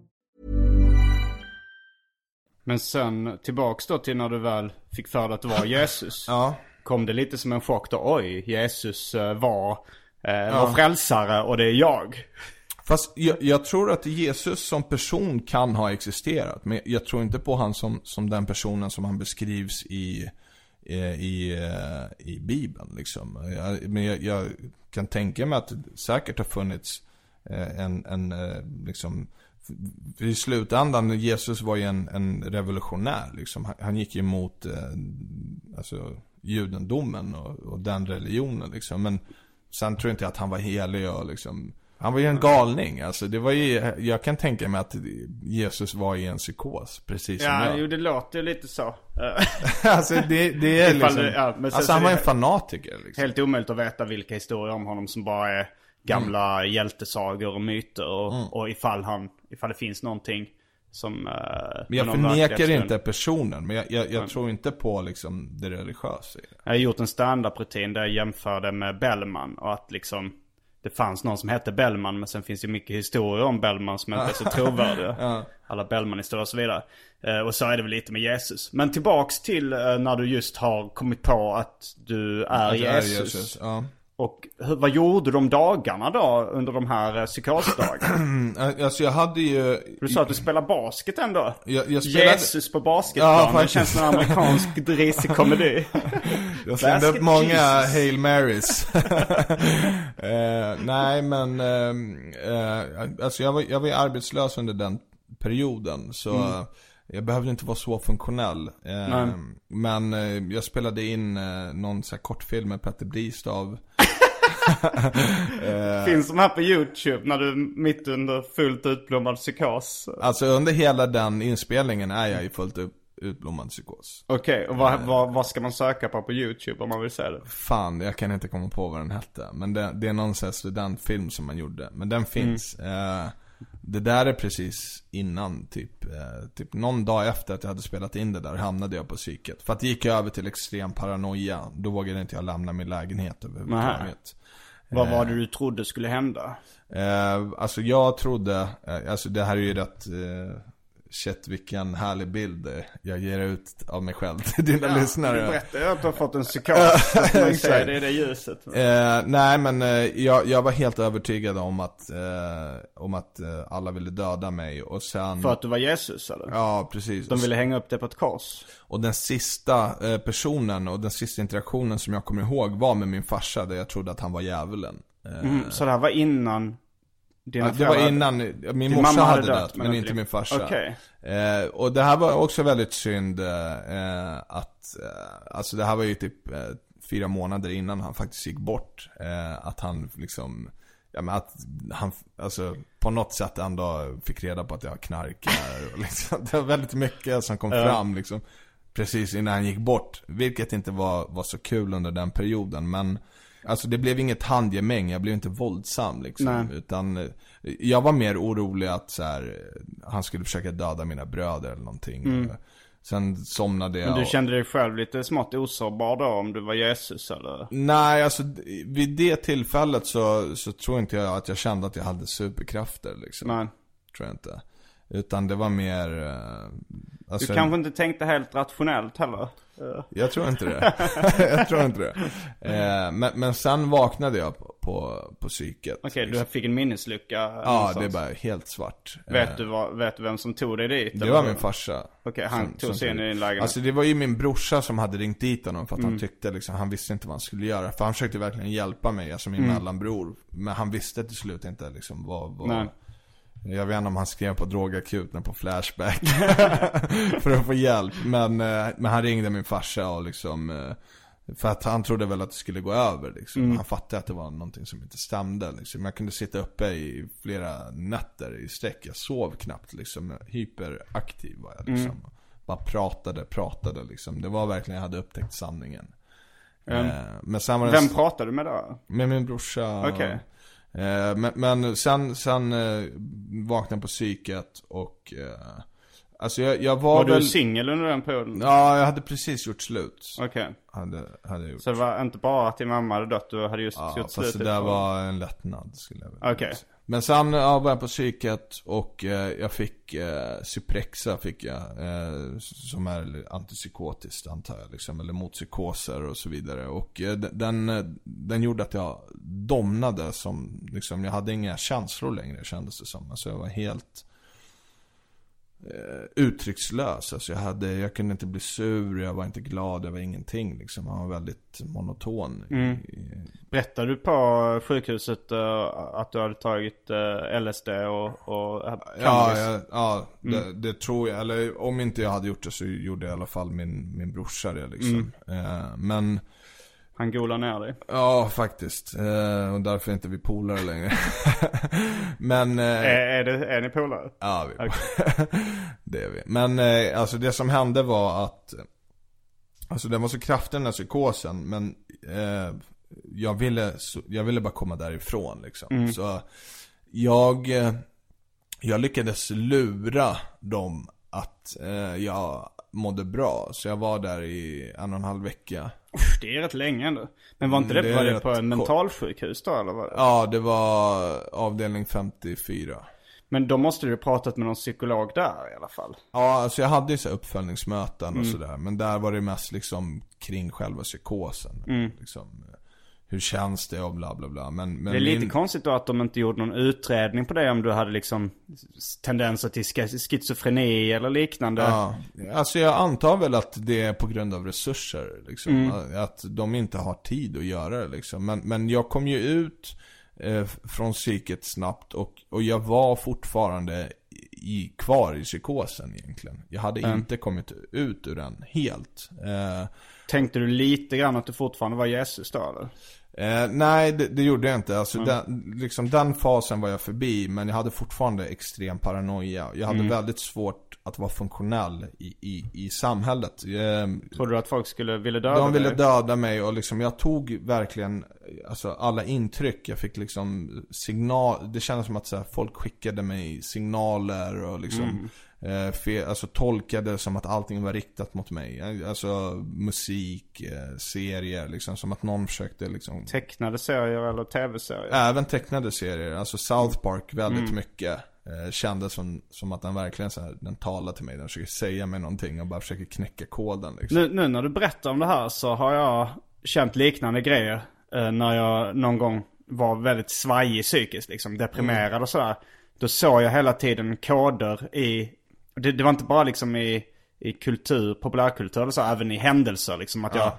Men sen tillbaks då till när du väl fick för dig att det var Jesus. Ja. Kom det lite som en chock då? Oj, Jesus eh, var eh, vår frälsare och det är jag. Fast jag, jag tror att Jesus som person kan ha existerat. Men jag tror inte på han som, som den personen som han beskrivs i, eh, i, eh, i Bibeln. Liksom. Jag, men jag, jag kan tänka mig att det säkert har funnits en, en liksom, i slutändan, Jesus var ju en, en revolutionär. Liksom. Han, han gick ju emot eh, alltså, judendomen och, och den religionen. Liksom. Men sen tror jag inte att han var helig och liksom han var ju en galning, alltså det var ju, jag kan tänka mig att Jesus var i en psykos, precis som Ja, jag. jo det låter ju lite så. alltså det, det är liksom, det- ja, alltså så han var en fanatiker liksom. Helt omöjligt att veta vilka historier om honom som bara är gamla Mm. hjältesagor och myter. Och, och ifall, han, ifall det finns någonting som... eh, Men jag förnekar inte personen, men jag, jag, jag tror inte på liksom det religiösa. Jag har gjort en stand-up-rutin där jag jämförde med Bellman och att liksom det fanns någon som hette Bellman men sen finns det mycket historier om Bellman som inte är så trovärdiga. Alla Bellman-historier och så vidare. Eh, och så är det väl lite med Jesus. Men tillbaks till eh, när du just har kommit på att du är Att jag är Jesus. Ja. Och hur, vad gjorde du de dagarna då under de här eh, psykosdagarna? Mm, Alltså jag hade ju... Du sa att du spelar basket ändå. Jag, jag spelade... Jesus på basketplan. det faktiskt. känns som en amerikansk risig komedi. Jag slängde upp många Jesus. Hail Marys. eh, nej men, eh, eh, alltså jag var, jag var ju arbetslös under den perioden. Så eh, jag behövde inte vara så funktionell. Eh, men eh, jag spelade in eh, någon så här kortfilm med Petter Bristav. Finns de här på YouTube när du mitt under fullt utblommad psykos? Alltså under hela den inspelningen är jag i fullt upp, utblommad psykos. Okej, och vad, vad, vad ska man söka på på YouTube om man vill se det? Fan, jag kan inte komma på vad den hette. Men det, det är någon sån här studentfilm som man gjorde. Men den finns. Eh, Det där är precis innan, typ, eh, typ någon dag efter att jag hade spelat in det där hamnade jag på psyket. För att det gick över till extrem paranoia. Då vågade inte jag lämna min lägenhet överhuvudtaget. Vad var det du trodde skulle hända? Eh, alltså jag trodde, eh, alltså det här är ju rätt, eh, shit vilken härlig bild jag ger ut av mig själv till dina Du lyssnare. berättade ju att du har fått en psykos. ser det i det ljuset. Eh, nej men eh, jag, jag var helt övertygad om att, eh, om att eh, alla ville döda mig och sen För att du var Jesus eller? Ja precis. De ville hänga upp det på ett kors. Och den sista eh, personen och den sista interaktionen som jag kommer ihåg var med min farsa där jag trodde att han var djävulen. Eh, Mm, så det här var innan dina Ja, det var innan, min Din morsa hade hade dött, men, inte min farsa. Okej. Eh, och det här var också väldigt synd, eh, att, eh, alltså det här var ju typ eh, fyra månader innan han faktiskt gick bort. Eh, att han liksom, ja men att han, alltså på något sätt ändå fick reda på att jag knarkar och liksom, det var väldigt mycket som kom fram liksom. Precis innan han gick bort. Vilket inte var, var så kul under den perioden. Men alltså det blev inget handgemäng. Jag blev inte våldsam liksom. Nej. Utan eh, jag var mer orolig att så här, eh, han skulle försöka döda mina bröder eller någonting. Mm. Eh, Sen somnade jag. Men du kände dig själv lite smått osårbar då om du var Jesus eller? Nej, alltså vid det tillfället så, så tror inte jag att jag kände att jag hade superkrafter liksom. Nej. Tror jag inte. Utan det var mer, eh, alltså, Du kanske inte tänkte helt rationellt heller? Eh, Jag tror inte det. jag tror inte det. Eh, men, men sen vaknade jag på, på, på psyket. Okej, liksom. du fick en minneslucka Ja, någonstans. det är bara helt svart. Vet du, vad, vet du vem som tog dig dit? Det eller? var min farsa. Okej, han som- tog sig in i din lägenhet. Alltså det var ju min brorsa som hade ringt dit honom för att Mm. han tyckte liksom, han visste inte vad han skulle göra. För han försökte verkligen hjälpa mig, alltså min Mm. mellanbror. Men han visste till slut inte liksom vad, vad Nej. Jag vet inte om han skrev på drogakuten på Flashback För att få hjälp men, eh, men han ringde min farsa och liksom eh, För att han trodde väl att det skulle gå över liksom. Mm. Han fattade att det var någonting som inte stämde liksom. Jag kunde sitta uppe i flera nätter i sträck Jag sov knappt liksom Hyperaktiv var jag liksom Mm. Bara pratade, pratade liksom Det var verkligen, jag hade upptäckt sanningen Mm. Eh, Men sen var det Vem pratade du med då? med min brorsa. Okej. Eh, men, men sen, sen eh, vaknade på psyket och eh, Alltså jag, jag var, Var väl du singel under den perioden? Ja, jag hade precis gjort slut. Okej. Hade, hade jag gjort. Så det var inte bara att din mamma hade dött, du hade just Ja, gjort fast slut? det där ifrån- var en lättnad skulle jag vilja Okej. säga. Men sen ja, var jag på psyket och eh, jag fick eh, Cyprexa fick jag. Eh, som är antipsykotiskt antar jag liksom. Eller mot psykoser och så vidare. Och eh, den, eh, den gjorde att jag domnade som, liksom, jag hade inga känslor längre kändes det som. Alltså jag var helt eh, uttryckslös. Alltså jag, hade, jag kunde inte bli sur, jag var inte glad, jag var ingenting liksom. Han var väldigt monoton. Mm. Berättade du på sjukhuset eh, att du hade tagit eh, LSD och, och Ja, ja, ja Mm. det, det tror jag. Eller om inte jag hade gjort det så gjorde i alla fall min, min brorsa det liksom. Mm. Eh, men, Han golade ner dig? ja faktiskt. Eh, och därför är inte vi polare längre. men... Eh, Är, är, det, är ni polare? Ja, vi Okej. det är vi. Men eh, alltså det som hände var att Alltså den var så kraftig den här psykosen men eh, jag, ville, jag ville bara komma därifrån liksom. Mm. Så jag, eh, jag lyckades lura dem att eh, jag mådde bra. Så jag var där i en och en halv vecka. Det är rätt länge ändå. Men var inte det, Det är var det på en mentalsjukhus då eller? Vad? Ja, det var avdelning 54. Men då måste du ha pratat med någon psykolog där i alla fall. Ja, alltså jag hade ju så uppföljningsmöten och Mm. sådär. Men där var det mest liksom kring själva psykosen. Mm. Liksom, eh, hur känns det och bla bla bla. Men, men det är lite min- konstigt då att de inte gjorde någon utredning på det om du hade liksom tendenser till schizofreni eller liknande. Ja, alltså jag antar väl att det är på grund av resurser liksom. Mm. Att de inte har tid att göra det liksom. Men, men jag kom ju ut eh, från psyket snabbt och, och jag var fortfarande i, kvar i psykosen egentligen. Jag hade Mm. inte kommit ut ur den helt. Eh, Tänkte du lite grann att du fortfarande var Jesus då eller? Eh, nej, det, det gjorde jag inte. Alltså, Mm. den, liksom, den fasen var jag förbi, men jag hade fortfarande extrem paranoia. Jag hade Mm. väldigt svårt att vara funktionell i, i, i samhället. Eh, Trodde du att folk skulle vilja döda de ville dig? döda mig och liksom, jag tog verkligen, alltså alla intryck, jag fick liksom signal, det kändes som att så här, folk skickade mig signaler och liksom eh, fe, alltså tolkade som att allting var riktat mot mig. Alltså musik, eh, serier, liksom som att någon försökte liksom Tecknade serier eller tv-serier? Även tecknade serier, alltså South Park väldigt mycket. Eh, kändes som, som att den verkligen så här, den talar till mig, den försöker säga mig någonting och bara försöker knäcka koden liksom. Nu, nu när du berättar om det här så har jag känt liknande grejer. Eh, när jag någon gång var väldigt svajig psykiskt liksom, deprimerad och sådär. Då såg jag hela tiden koder i, det, det var inte bara liksom i, i kultur, populärkultur eller så, även i händelser liksom. Att jag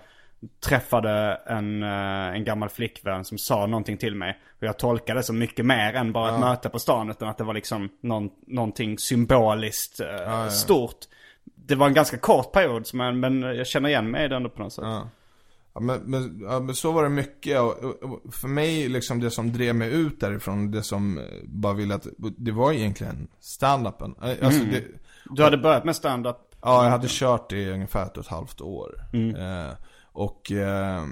träffade en, eh, en gammal flickvän som sa någonting till mig. Och jag tolkade det som mycket mer än bara ett möte på stan. Utan att det var liksom någon, någonting symboliskt eh, stort. Det var en ganska kort period, men, men jag känner igen mig i det ändå på något sätt. Ja. Men, men, ja, men så var det mycket. Och, och, och för mig, liksom det som drev mig ut därifrån, det som eh, bara ville att, det var egentligen stand-upen. Eh, Alltså det, Du hade börjat med stand-up? Ja, jag hade kört det i ungefär ett och ett halvt år. Eh, och eh,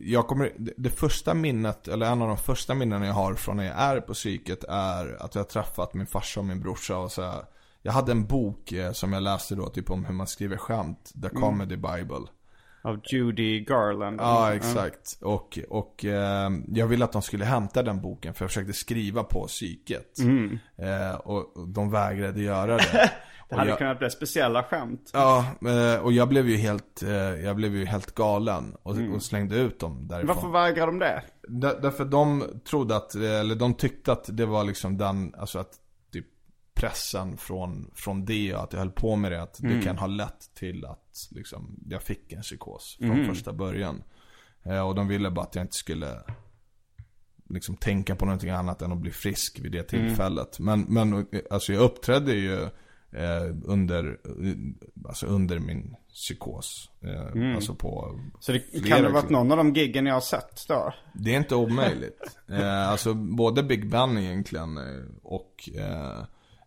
jag kommer, det, det första minnet, eller en av de första minnen jag har från när jag är på psyket är att jag har träffat min farsa och min brorsa och så här, Jag hade en bok eh, som jag läste då, typ om hur man skriver skämt, The Comedy Bible. Av Judy Garland? Ja, exakt. Och, och eh, jag ville att de skulle hämta den boken för jag försökte skriva på psyket. Eh, och, och de vägrade göra det. Det hade jag- kunnat bli speciella skämt. Ja, eh, och jag blev ju helt, eh, jag blev ju helt galen och, och slängde ut dem därifrån. Varför vägrar de det? Där, därför de trodde att, eller de tyckte att det var liksom den, alltså att pressen från, från det och att jag höll på med det, att det kan ha lett till att liksom jag fick en psykos från första början. Eh, och de ville bara att jag inte skulle liksom tänka på någonting annat än att bli frisk vid det tillfället. Men, men alltså jag uppträdde ju eh, under, alltså under min psykos. Eh, Alltså på Så det kan det ha varit någon av de giggen jag har sett då? Det är inte omöjligt. eh, alltså både Big Ben egentligen eh, och eh,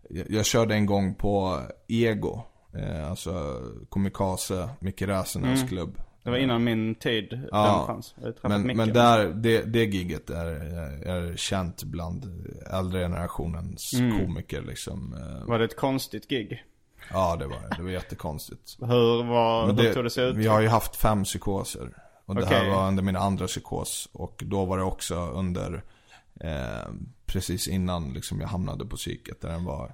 jag, jag körde en gång på Ego. Eh, alltså Komikaze, Micke Räsenäs klubb. Det var innan min tid Ja, den fanns. Men, men där, det, det giget är, är känt bland äldre generationens komiker liksom. Eh, Var det ett konstigt gig? Ja det var det, det var jättekonstigt. Hur, var, Men hur tog det sig ut? Vi har ju haft fem psykoser. Och det här var under min andra psykos. Och då var det också under, eh, precis innan liksom jag hamnade på psyket där den var.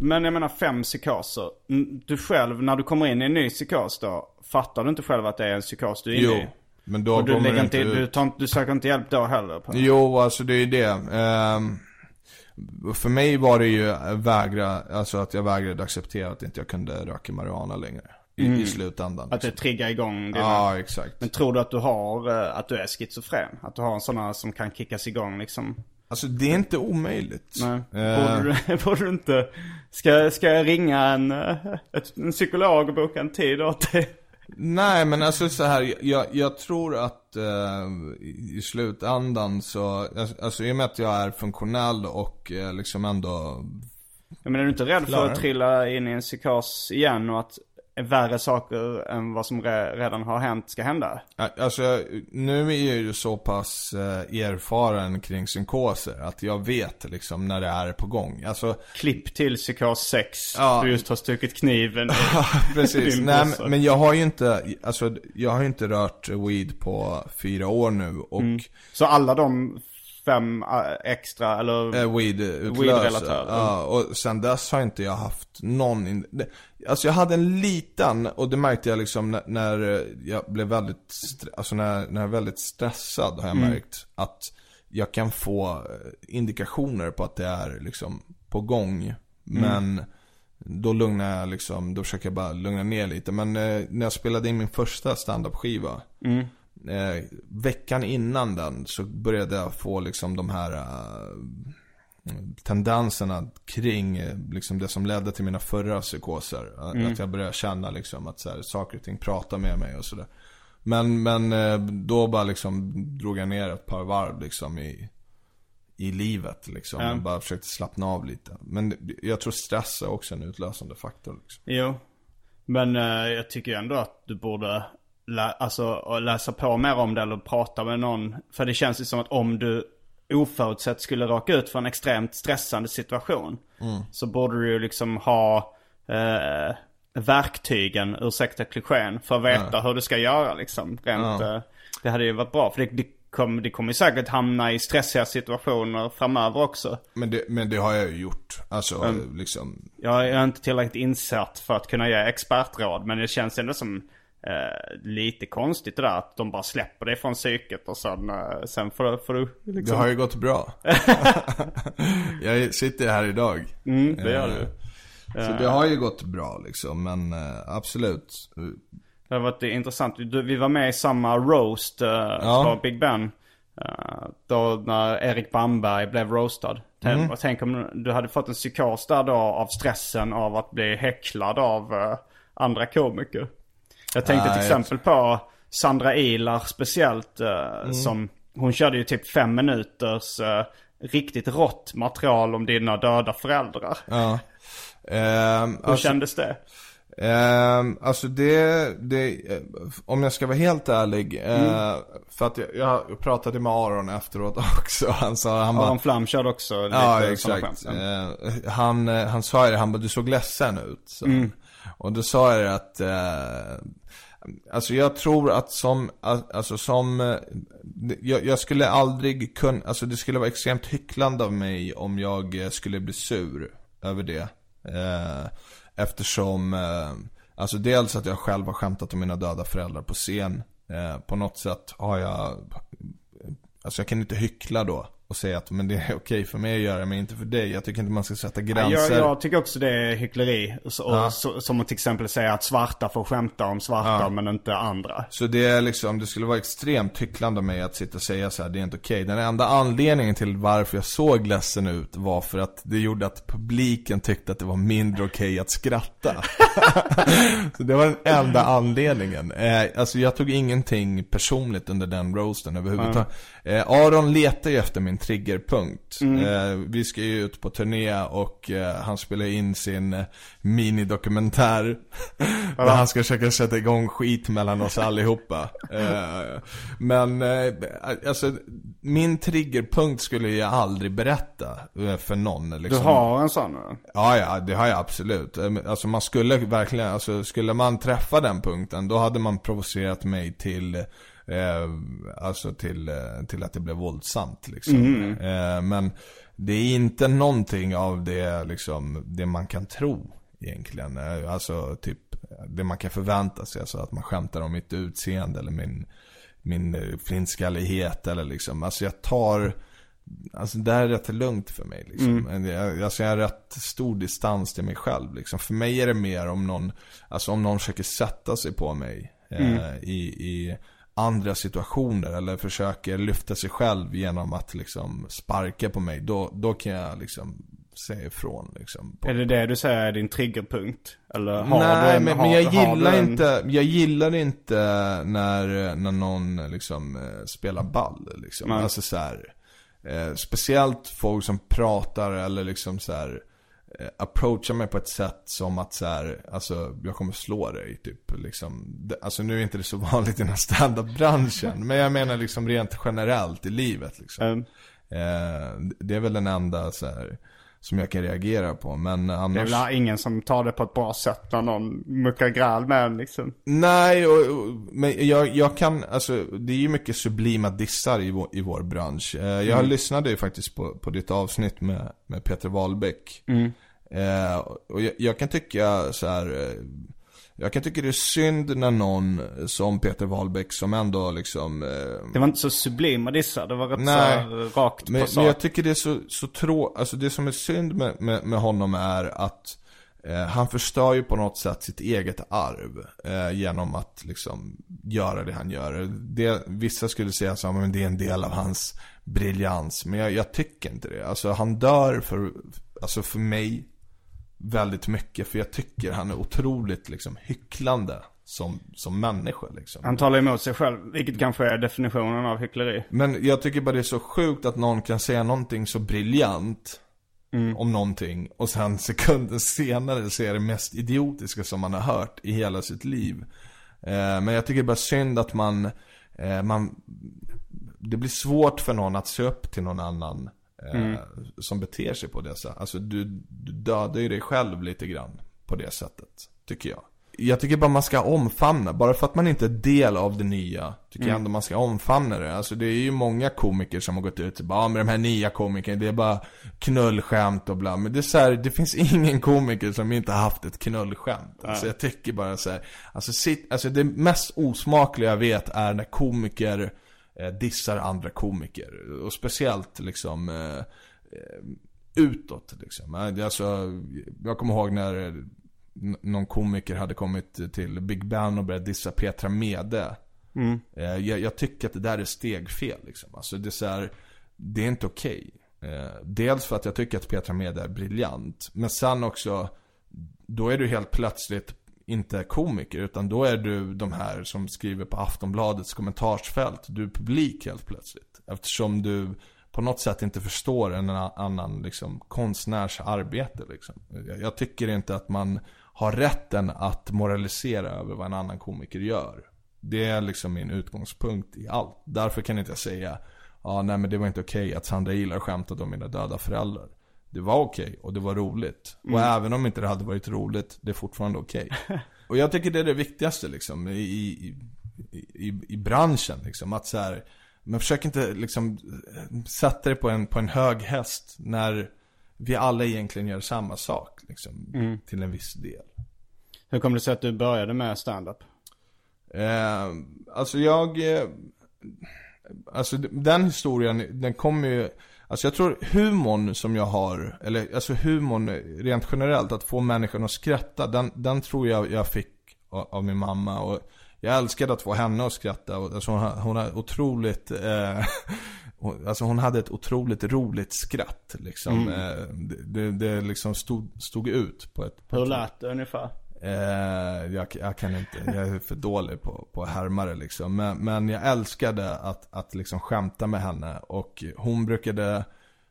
Men jag menar fem psykoser. Mm, Du själv, när du kommer in i en ny psykos då, fattar du inte själv att det är en psykos du är inne Jo, i? men då Och du, kommer inte, inte du, ut. tar, du söker inte hjälp då heller? På. Jo, alltså det är ju det. Ehm, för mig var det ju vägra, alltså att jag vägrade acceptera att inte jag kunde röka marijuana längre. I, i slutändan. Mm. Att det liksom. triggar igång dina... Ja, exakt. Men tror du att du har, eh, att du är schizofren? Att du har en sån här som kan kickas igång liksom? Alltså det är inte omöjligt. Nej. Eh, Borde, du, borde du inte... Ska, ska jag ringa en, eh, en psykolog och boka en tid åt dig? Nej men alltså så här, jag, jag tror att eh, i slutändan så, alltså i och med att jag är funktionell och eh, liksom ändå Men är du inte rädd för att trilla in i en psykos igen och att värre saker än vad som re, redan har hänt ska hända? Alltså nu är jag ju så pass eh, erfaren kring psykoser att jag vet liksom när det är på gång. Alltså Klipp till psykos 6. Ja. Du just har stuckit kniven i precis. Nej, men- jag har ju inte, alltså jag har ju inte rört weed på fyra år nu och Så alla de fem eh, extra, eller? Eh, weed. Weed-relaterad, Ja, och sen dess har inte jag haft någon in... Alltså jag hade en liten, och det märkte jag liksom när, när jag blev väldigt, stre- alltså när, när jag är väldigt stressad har jag märkt att jag kan få eh, indikationer på att det är liksom på gång. Men då lugnar jag liksom, då försöker jag bara lugna ner lite. Men eh, när jag spelade in min första standup skiva eh, Veckan innan den så började jag få liksom de här eh, tendenserna kring eh, liksom det som ledde till mina förra psykoser. Eh, Att jag började känna liksom att så här, saker och ting pratar med mig och sådär. Men, men eh, då bara liksom drog jag ner ett par varv liksom i, i livet liksom. Och bara försökte slappna av lite. Men jag tror stress är också en utlösande faktor liksom. Jo. Men eh, jag tycker ändå att du borde lä- alltså, läsa på mer om det eller prata med någon. För det känns ju som att om du oförutsett skulle råka ut för en extremt stressande situation. Så borde du ju liksom ha eh, verktygen, ursäkta klichén, för att veta hur du ska göra liksom. Rent, eh, det hade ju varit bra. För det, det kommer kommer ju säkert hamna i stressiga situationer framöver också. Men det, men det har jag ju gjort. Alltså Mm. liksom. Jag är inte tillräckligt insatt för att kunna ge expertråd. Men det känns ändå som eh, lite konstigt det där att de bara släpper dig från psyket och sen, eh, sen får, du- får du Det liksom... har ju gått bra. jag sitter här idag. Mm, det gör Eh, du. Så det har ju gått bra liksom. Men eh, absolut. Det har varit intressant. Vi var med i samma roast eh, på Big Ben. Eh, då när Erik Bamberg blev roastad. Tänk, och tänk om du hade fått en psykos där då av stressen av att bli häcklad av eh, andra komiker. Jag tänkte Nej, till exempel på Sandra Ilar speciellt. eh, Som, hon körde ju typ fem minuters eh, riktigt rått material om dina döda föräldrar. Ja. Ehm, Hur alltså, kändes det? ehm, alltså det, det, om jag ska vara helt ärlig. eh, För att jag, jag pratade med Aron efteråt också. Han sa, han bara, Aron Flam körde också lite Ja, exakt. Eh, han, han sa ju det, han bara, du såg ledsen ut. Så. Och då sa jag det att, eh, alltså jag tror att som, alltså som, eh, jag, jag skulle aldrig kunna, alltså det skulle vara extremt hycklande av mig om jag eh, skulle bli sur över det. Eh, eftersom, eh, alltså dels att jag själv har skämtat om mina döda föräldrar på scen. Eh, på något sätt har jag Alltså jag kan inte hyckla då och säga att men det är okej för mig att göra men inte för dig. Jag tycker inte man ska sätta Ja, gränser. Jag, jag tycker också det är hyckleri. Så, Ja. så, som att till exempel säga att svarta får skämta om svarta men inte andra. Så det är liksom, det skulle vara extremt hycklande av mig att sitta och säga så här, det är inte okej. Den enda anledningen till varför jag såg ledsen ut var för att det gjorde att publiken tyckte att det var mindre okej att skratta. så det var den enda anledningen. Eh, alltså jag tog ingenting personligt under den roasten överhuvudtaget. Eh, Aron letar ju efter min triggerpunkt. Eh, vi ska ju ut på turné och eh, han spelar in sin eh, minidokumentär. där han ska försöka sätta igång skit mellan oss allihopa. Eh, men eh, alltså min triggerpunkt skulle jag aldrig berätta för någon. Du Liksom. har en sån? Ja, ja, det har jag absolut. Alltså man skulle verkligen, alltså skulle man träffa den punkten, då hade man provocerat mig till, eh, alltså till, eh, till att det blev våldsamt liksom. Eh, men det är inte någonting av det, liksom, det man kan tro egentligen. Eh, Alltså typ, det man kan förvänta sig, alltså att man skämtar om mitt utseende eller min, min eh, flintskallighet eller liksom. Alltså jag tar Alltså det här är rätt lugnt för mig liksom. Jag, alltså jag har rätt stor distans till mig själv liksom. För mig är det mer om någon, alltså om någon försöker sätta sig på mig eh, i, i andra situationer eller försöker lyfta sig själv genom att liksom sparka på mig. Då, då kan jag liksom säga ifrån liksom. På, Är det det du säger är din triggerpunkt? Eller har Nej, du en, men, har, men jag gillar en- inte, jag gillar inte när, när någon liksom eh, spelar ball liksom. Nej. Alltså så här, eh, speciellt folk som pratar eller liksom så här eh, approachar mig på ett sätt som att så här, alltså jag kommer slå dig typ liksom. Alltså nu är inte det så vanligt i den här standup-branschen. men jag menar liksom rent generellt i livet liksom. Mm. Eh, det är väl den enda så här, som jag kan reagera på. Men Det är annars... väl ingen som tar det på ett bra sätt när någon muckar gräl med en liksom. Nej, och, och, men jag, jag kan, alltså det är ju mycket sublima dissar i vår, i vår bransch. Eh, jag Mm. lyssnade ju faktiskt på, på ditt avsnitt med, med Peter Wahlbeck. Mm. Eh, och jag, jag kan tycka så här. eh, Jag kan tycka det är synd när någon som Peter Wahlbeck som ändå liksom eh, Det var inte så sublima dissar, det var rätt Nej. så rakt men, på men sak. jag tycker det är så, så trå... Alltså det som är synd med, med, med honom är att eh, han förstör ju på något sätt sitt eget arv eh, genom att liksom göra det han gör. Det, vissa skulle säga så men det är en del av hans briljans. Men jag, jag tycker inte det. Alltså han dör för, alltså för mig väldigt mycket. För jag tycker han är otroligt liksom hycklande som, som människa liksom. Han talar emot sig själv, vilket kanske är definitionen av hyckleri. Men jag tycker bara det är så sjukt att någon kan säga någonting så briljant om någonting och sen sekunden senare säga det mest idiotiska som man har hört i hela sitt liv. Eh, men jag tycker är bara synd att man, eh, man det blir svårt för någon att se upp till någon annan eh, Mm. som beter sig på det sättet. Alltså du, du dödar ju dig själv lite grann på det sättet, tycker jag. Jag tycker bara man ska omfamna, bara för att man inte är del av det nya, tycker jag ändå man ska omfamna det. Alltså det är ju många komiker som har gått ut och bara, ah, med de här nya komikerna, det är bara knullskämt och bla. Men det är så här, det finns ingen komiker som inte har haft ett knullskämt. Alltså jag tycker bara så här, alltså, sitt, alltså det mest osmakliga jag vet är när komiker dissar andra komiker. Och speciellt liksom eh, eh, utåt liksom. Eh, Alltså, jag kommer ihåg när någon komiker hade kommit till Big Ben och börjat dissa Petra Mede. Eh, Jag, jag tycker att det där är stegfel liksom. Alltså det är så här, det är inte okej. Eh, Dels för att jag tycker att Petra Mede är briljant. Men sen också, då är du helt plötsligt inte komiker. Utan då är du de här som skriver på Aftonbladets kommentarsfält. Du är publik helt plötsligt. Eftersom du på något sätt inte förstår en annan liksom, konstnärs arbete. Liksom. Jag, tycker inte att man har rätten att moralisera över vad en annan komiker gör. Det är liksom min utgångspunkt i allt. Därför kan inte jag säga, ja nej men det var inte okej att Sandra gillar skämtade om mina döda föräldrar. Det var okej och det var roligt. Och även om inte det hade varit roligt, det är fortfarande okej. och jag tycker det är det viktigaste liksom i, i, i, i branschen liksom. Att så här, men försök inte liksom sätta dig på en, på en hög häst när vi alla egentligen gör samma sak liksom. Till en viss del. Hur kom det sig att du började med stand-up? Eh, alltså jag... Eh, alltså den historien, den kommer ju... Alltså jag tror humorn som jag har, eller alltså humorn rent generellt, att få människan att skratta, den, den tror jag jag fick av, av min mamma. Och jag älskade att få henne att skratta. Och, alltså hon, hon har otroligt... Eh, alltså hon hade ett otroligt roligt skratt liksom. Eh, det, det, det liksom stod, stod ut på ett... På Hur lät det ungefär? Eh, jag, jag kan inte, jag är för dålig på, på att härma det liksom. Men, men jag älskade att, att liksom skämta med henne. Och hon brukade,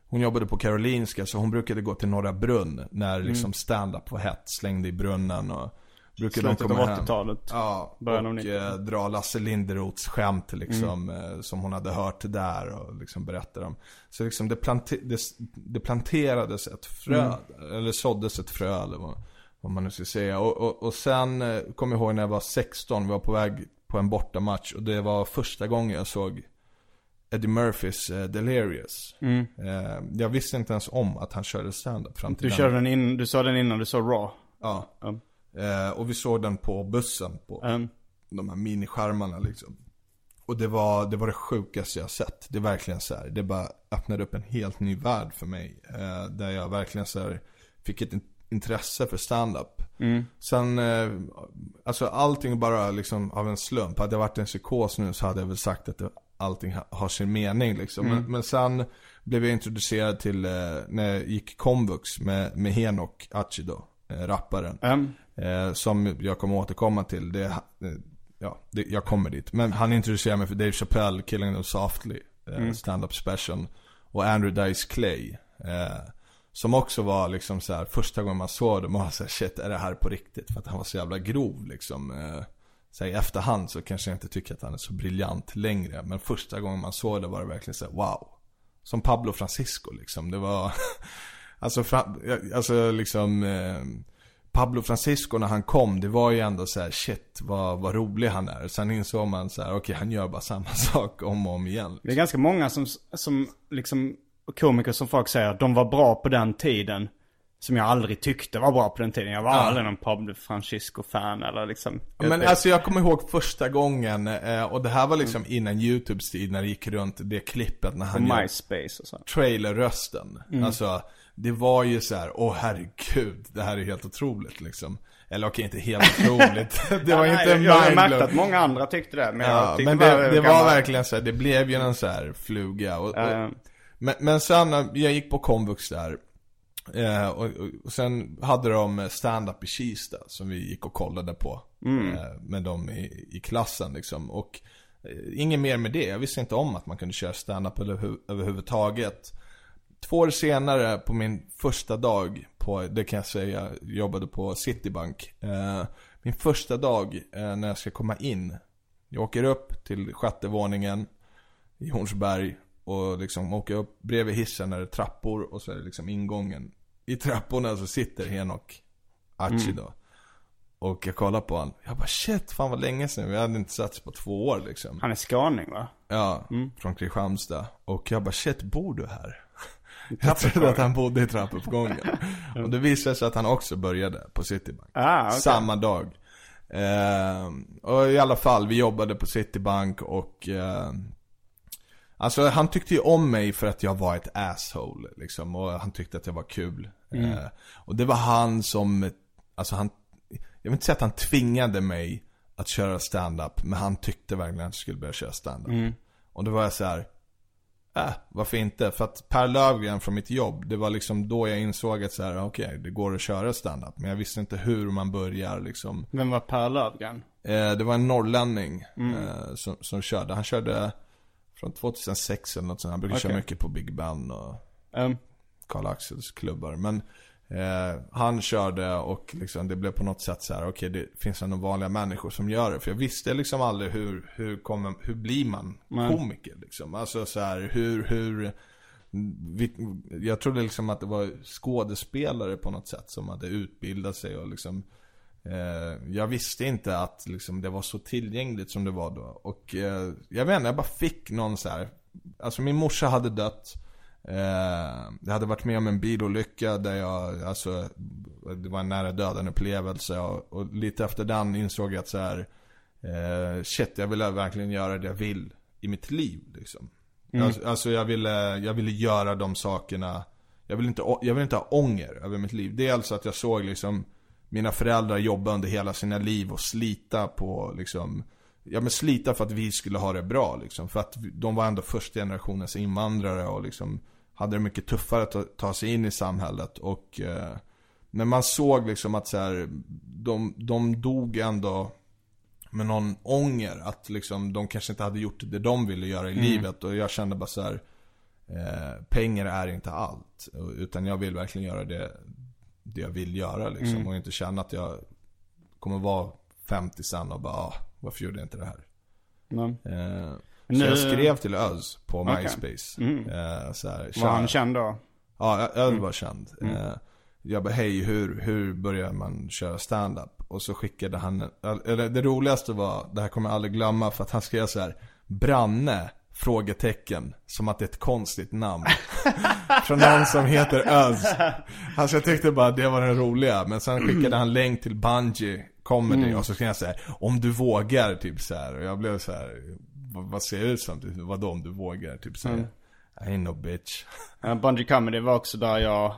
hon jobbade på Karolinska så hon brukade gå till Norra Brunn. När liksom stand-up var hett, slängde i brunnen och brukade de Slutet av komma hem. 80-talet. Ja, Början av och 90. eh, dra Lasse Linderoths skämt liksom, eh, som hon hade hört där och liksom berätta dem. Så liksom det, plante- det, det planterades ett frö, eller såddes ett frö eller vad, vad man nu ska säga. Och, och, och sen eh, kommer jag ihåg när jag var 16, vi var på väg på en bortamatch och det var första gången jag såg Eddie Murphys eh, Delirious. Eh, jag visste inte ens om att han körde stand-up fram till Du den. körde den in, du sa den innan du sa Raw. Ja. Eh, och vi såg den på bussen på Mm. de här miniskärmarna liksom. Och det var, det var det sjukaste jag sett. Det är verkligen så här, det bara öppnade upp en helt ny värld för mig. Där jag verkligen så här, fick ett intresse för stand-up. Sen, eh, alltså allting bara liksom av en slump. Hade jag varit en psykos nu så hade jag väl sagt att det, allting ha, har sin mening liksom. Men, men sen blev jag introducerad till, eh, när jag gick komvux med, med Henok Achido, eh, rapparen. Mm. Eh, som jag kommer återkomma till. Det, ja, det, jag kommer dit. Men han introducerade mig för Dave Chappelle, Killing Them Softly, eh, stand-up special. Och Andrew Dice Clay. Eh, som också var liksom så här, första gången man såg dem man var såhär shit är det här på riktigt? För att han var så jävla grov liksom. Eh, så här, I efterhand så kanske jag inte tycker att han är så briljant längre. Men första gången man såg det var det verkligen så här, wow. Som Pablo Francisco liksom. Det var, alltså, fra, alltså liksom eh, Pablo Francisco när han kom, det var ju ändå så här: shit vad, vad rolig han är. Sen insåg man så här: okej han gör bara samma sak om och om igen. Det är ganska många som, som liksom, komiker som folk säger, de var bra på den tiden. Som jag aldrig tyckte var bra på den tiden. Jag var aldrig någon Pablo Francisco-fan eller liksom. Men alltså jag kommer ihåg första gången, eh, och det här var liksom innan YouTubes tid när det gick runt det klippet när han MySpace och så. trailerrösten. Alltså, det var ju så här: åh herregud, det här är helt otroligt liksom. Eller okej, inte helt otroligt. det var Nej, inte jag, jag har märkt att många andra tyckte det. Men Ja, tyckte men det, det var gammal- verkligen så här, det blev ju en så här fluga. Och, Ja, ja. och, men, men sen, när jag gick på komvux där. Eh, och, och, sen hade de stand-up i Kista som vi gick och kollade på. Eh, med dem i, i klassen liksom. Och eh, inget mer med det. Jag visste inte om att man kunde köra stand-up över, överhuvudtaget. Två år senare på min första dag på, det kan jag säga, jag jobbade på Citibank. Eh, min första dag eh, när jag ska komma in. Jag åker upp till sjätte våningen i Hornsberg och liksom åker upp bredvid hissen när det är trappor och så är det liksom ingången. I trapporna så sitter Henok Achi då. Och jag kollar på honom. Jag bara shit, fan vad länge sedan. Vi hade inte setts på två år liksom. Han är skåning va? Ja, från Kristianstad. Och jag bara shit, bor du här? Jag trodde att han bodde i trappuppgången. och det visade sig att han också började på Citibank. Ah, okej. Samma dag. Eh, och i alla fall, vi jobbade på Citibank och eh, Alltså han tyckte ju om mig för att jag var ett asshole liksom. Och han tyckte att jag var kul. Eh, och det var han som, alltså han, jag vill inte säga att han tvingade mig att köra stand-up Men han tyckte verkligen att jag skulle börja köra stand-up Och då var jag så här. Äh, varför inte? För att Per Lövgren från mitt jobb, det var liksom då jag insåg att så här, okej, det går att köra stand-up Men jag visste inte hur man börjar liksom. Vem var Per Lövgren? Eh, det var en norrlänning eh, som, som körde. Han körde från 2006 eller något sånt. Han brukar köra Okej. mycket på Big Ben och Um, Karl Axels klubbar. Men eh, han körde och liksom, det blev på något sätt så här: okej det finns ändå vanliga människor som gör det. För jag visste liksom aldrig hur, hur, kommer, hur blir man Nej. komiker liksom. Alltså så här, hur, hur jag trodde liksom att det var skådespelare på något sätt som hade utbildat sig och liksom Jag visste inte att liksom, det var så tillgängligt som det var då. Och eh, jag vet inte, jag bara fick någon så här. Alltså min morsa hade dött. Eh, jag hade varit med om en bilolycka där jag, alltså det var en nära döden upplevelse och, och lite efter den insåg jag att så här, eh, shit jag vill verkligen göra det jag vill i mitt liv liksom. Alltså, alltså jag ville, jag ville göra de sakerna, jag vill inte, jag vill inte ha ånger över mitt liv. Dels att jag såg liksom mina föräldrar jobba under hela sina liv och slita på liksom Ja men slita för att vi skulle ha det bra liksom. För att de var ändå första generationens invandrare och liksom Hade det mycket tuffare att ta, sig in i samhället. Och eh, Men man såg liksom att så här, de, de dog ändå med någon ånger att liksom de kanske inte hade gjort det de ville göra i livet. Och jag kände bara så här eh, Pengar är inte allt. Utan jag vill verkligen göra det Det jag vill göra liksom och inte känna att jag kommer vara 50 sen och bara ah, varför gjorde jag inte det här? men, Eh, Nu- Så jag skrev till Öz på. MySpace. Mm. Eh, så här, var han känd då? Ja, Öz var känd. Eh, jag bara, hej hur, hur börjar man köra stand-up? Och så skickade han, eller det roligaste var, det här kommer jag aldrig glömma för att han skrev så här Branne? Frågetecken. Som att det är ett konstigt namn. Från någon som heter Öz. Alltså jag tyckte bara det var den roliga. Men sen skickade han länk till Bungie Comedy. Och så skrev så här, om du vågar, typ så här. Och jag blev så här, vad, ser jag ut som? Typ, Vadå om du vågar? Typ så här. I ain't no bitch. Uh, Bungy Comedy var också där jag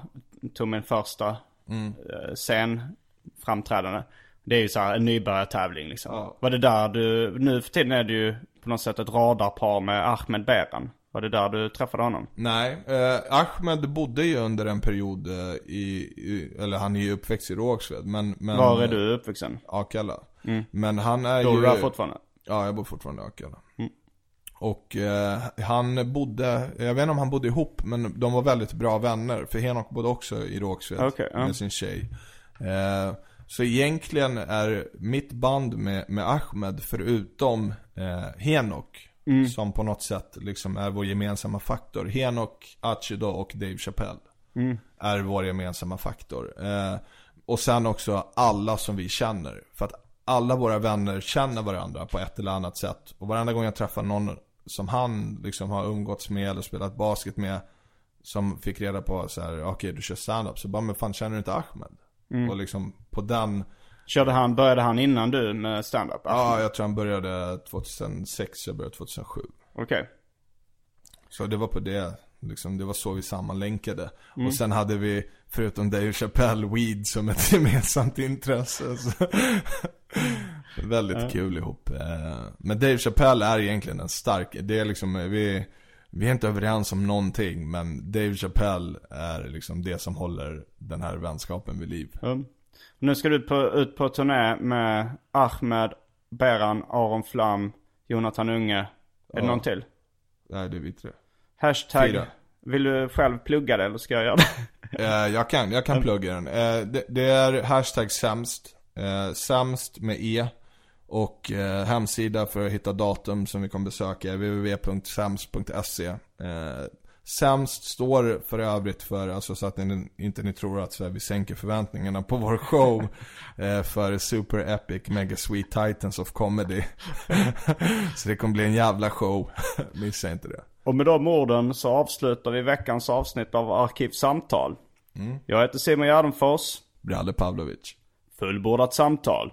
tog min första Mm. uh, scenframträdande. Det är ju så här en nybörjartävling liksom. Ja. Var det där du, nu för tiden är det ju på något sätt ett radarpar med Ahmed Beran. Var det där du träffade honom? Nej, eh, Ahmed bodde ju under en period eh, i, i, eller han är ju uppväxt i Rågsved, men, men Var är du uppvuxen? Akalla. Men han är Bor ju... du där fortfarande? Ja, jag bor fortfarande i Akalla. Och eh, han bodde, jag vet inte om han bodde ihop, men de var väldigt bra vänner. För Henok bodde också i Rågsved ja. med sin tjej. Eh, så egentligen är mitt band med, med Ahmed, förutom eh, Henok, som på något sätt liksom är vår gemensamma faktor. Henok, Achido och Dave Chappelle är vår gemensamma faktor. Eh, och sen också alla som vi känner. För att alla våra vänner känner varandra på ett eller annat sätt. Och varenda gång jag träffar någon som han liksom har umgåtts med eller spelat basket med. Som fick reda på så här, okej du kör stand-up. Så bara, men fan känner du inte Ahmed? Och liksom på den, Körde han, började han innan du med stand-up? ja jag tror han började 2006, jag började 2007. Okej. Så det var på det, liksom, det var så vi sammanlänkade. Och sen hade vi, förutom Dave Chappelle, weed som ett gemensamt intresse. Väldigt kul ihop. Eh, Men Dave Chappelle är egentligen en stark, det är liksom, vi, vi är inte överens om någonting. Men Dave Chappelle är liksom det som håller den här vänskapen vid liv. Mm. Nu ska du på, ut på turné med Ahmed, Beran, Aron Flam, Jonathan Unge. Är det Ja. någon till? Nej, det är vi tre. Hashtag. Fyra. Vill du själv plugga det eller ska jag göra det? Eh, jag kan, jag kan plugga den. Eh, det, det är hashtag sämst. Eh, sämst med E. Och eh, hemsida för att hitta datum som vi kommer besöka är www.sämst.se. Eh, Sämst står för övrigt för, alltså så att ni, inte ni tror att så här, vi sänker förväntningarna på vår show eh, för Super Epic Mega Sweet Titans of Comedy. så det kommer bli en jävla show, missa inte det. Och med de orden så avslutar vi veckans avsnitt av Arkivsamtal. Mm. Jag heter Simon Gärdenfors. Bralle Pavlovic. Fullbordat samtal.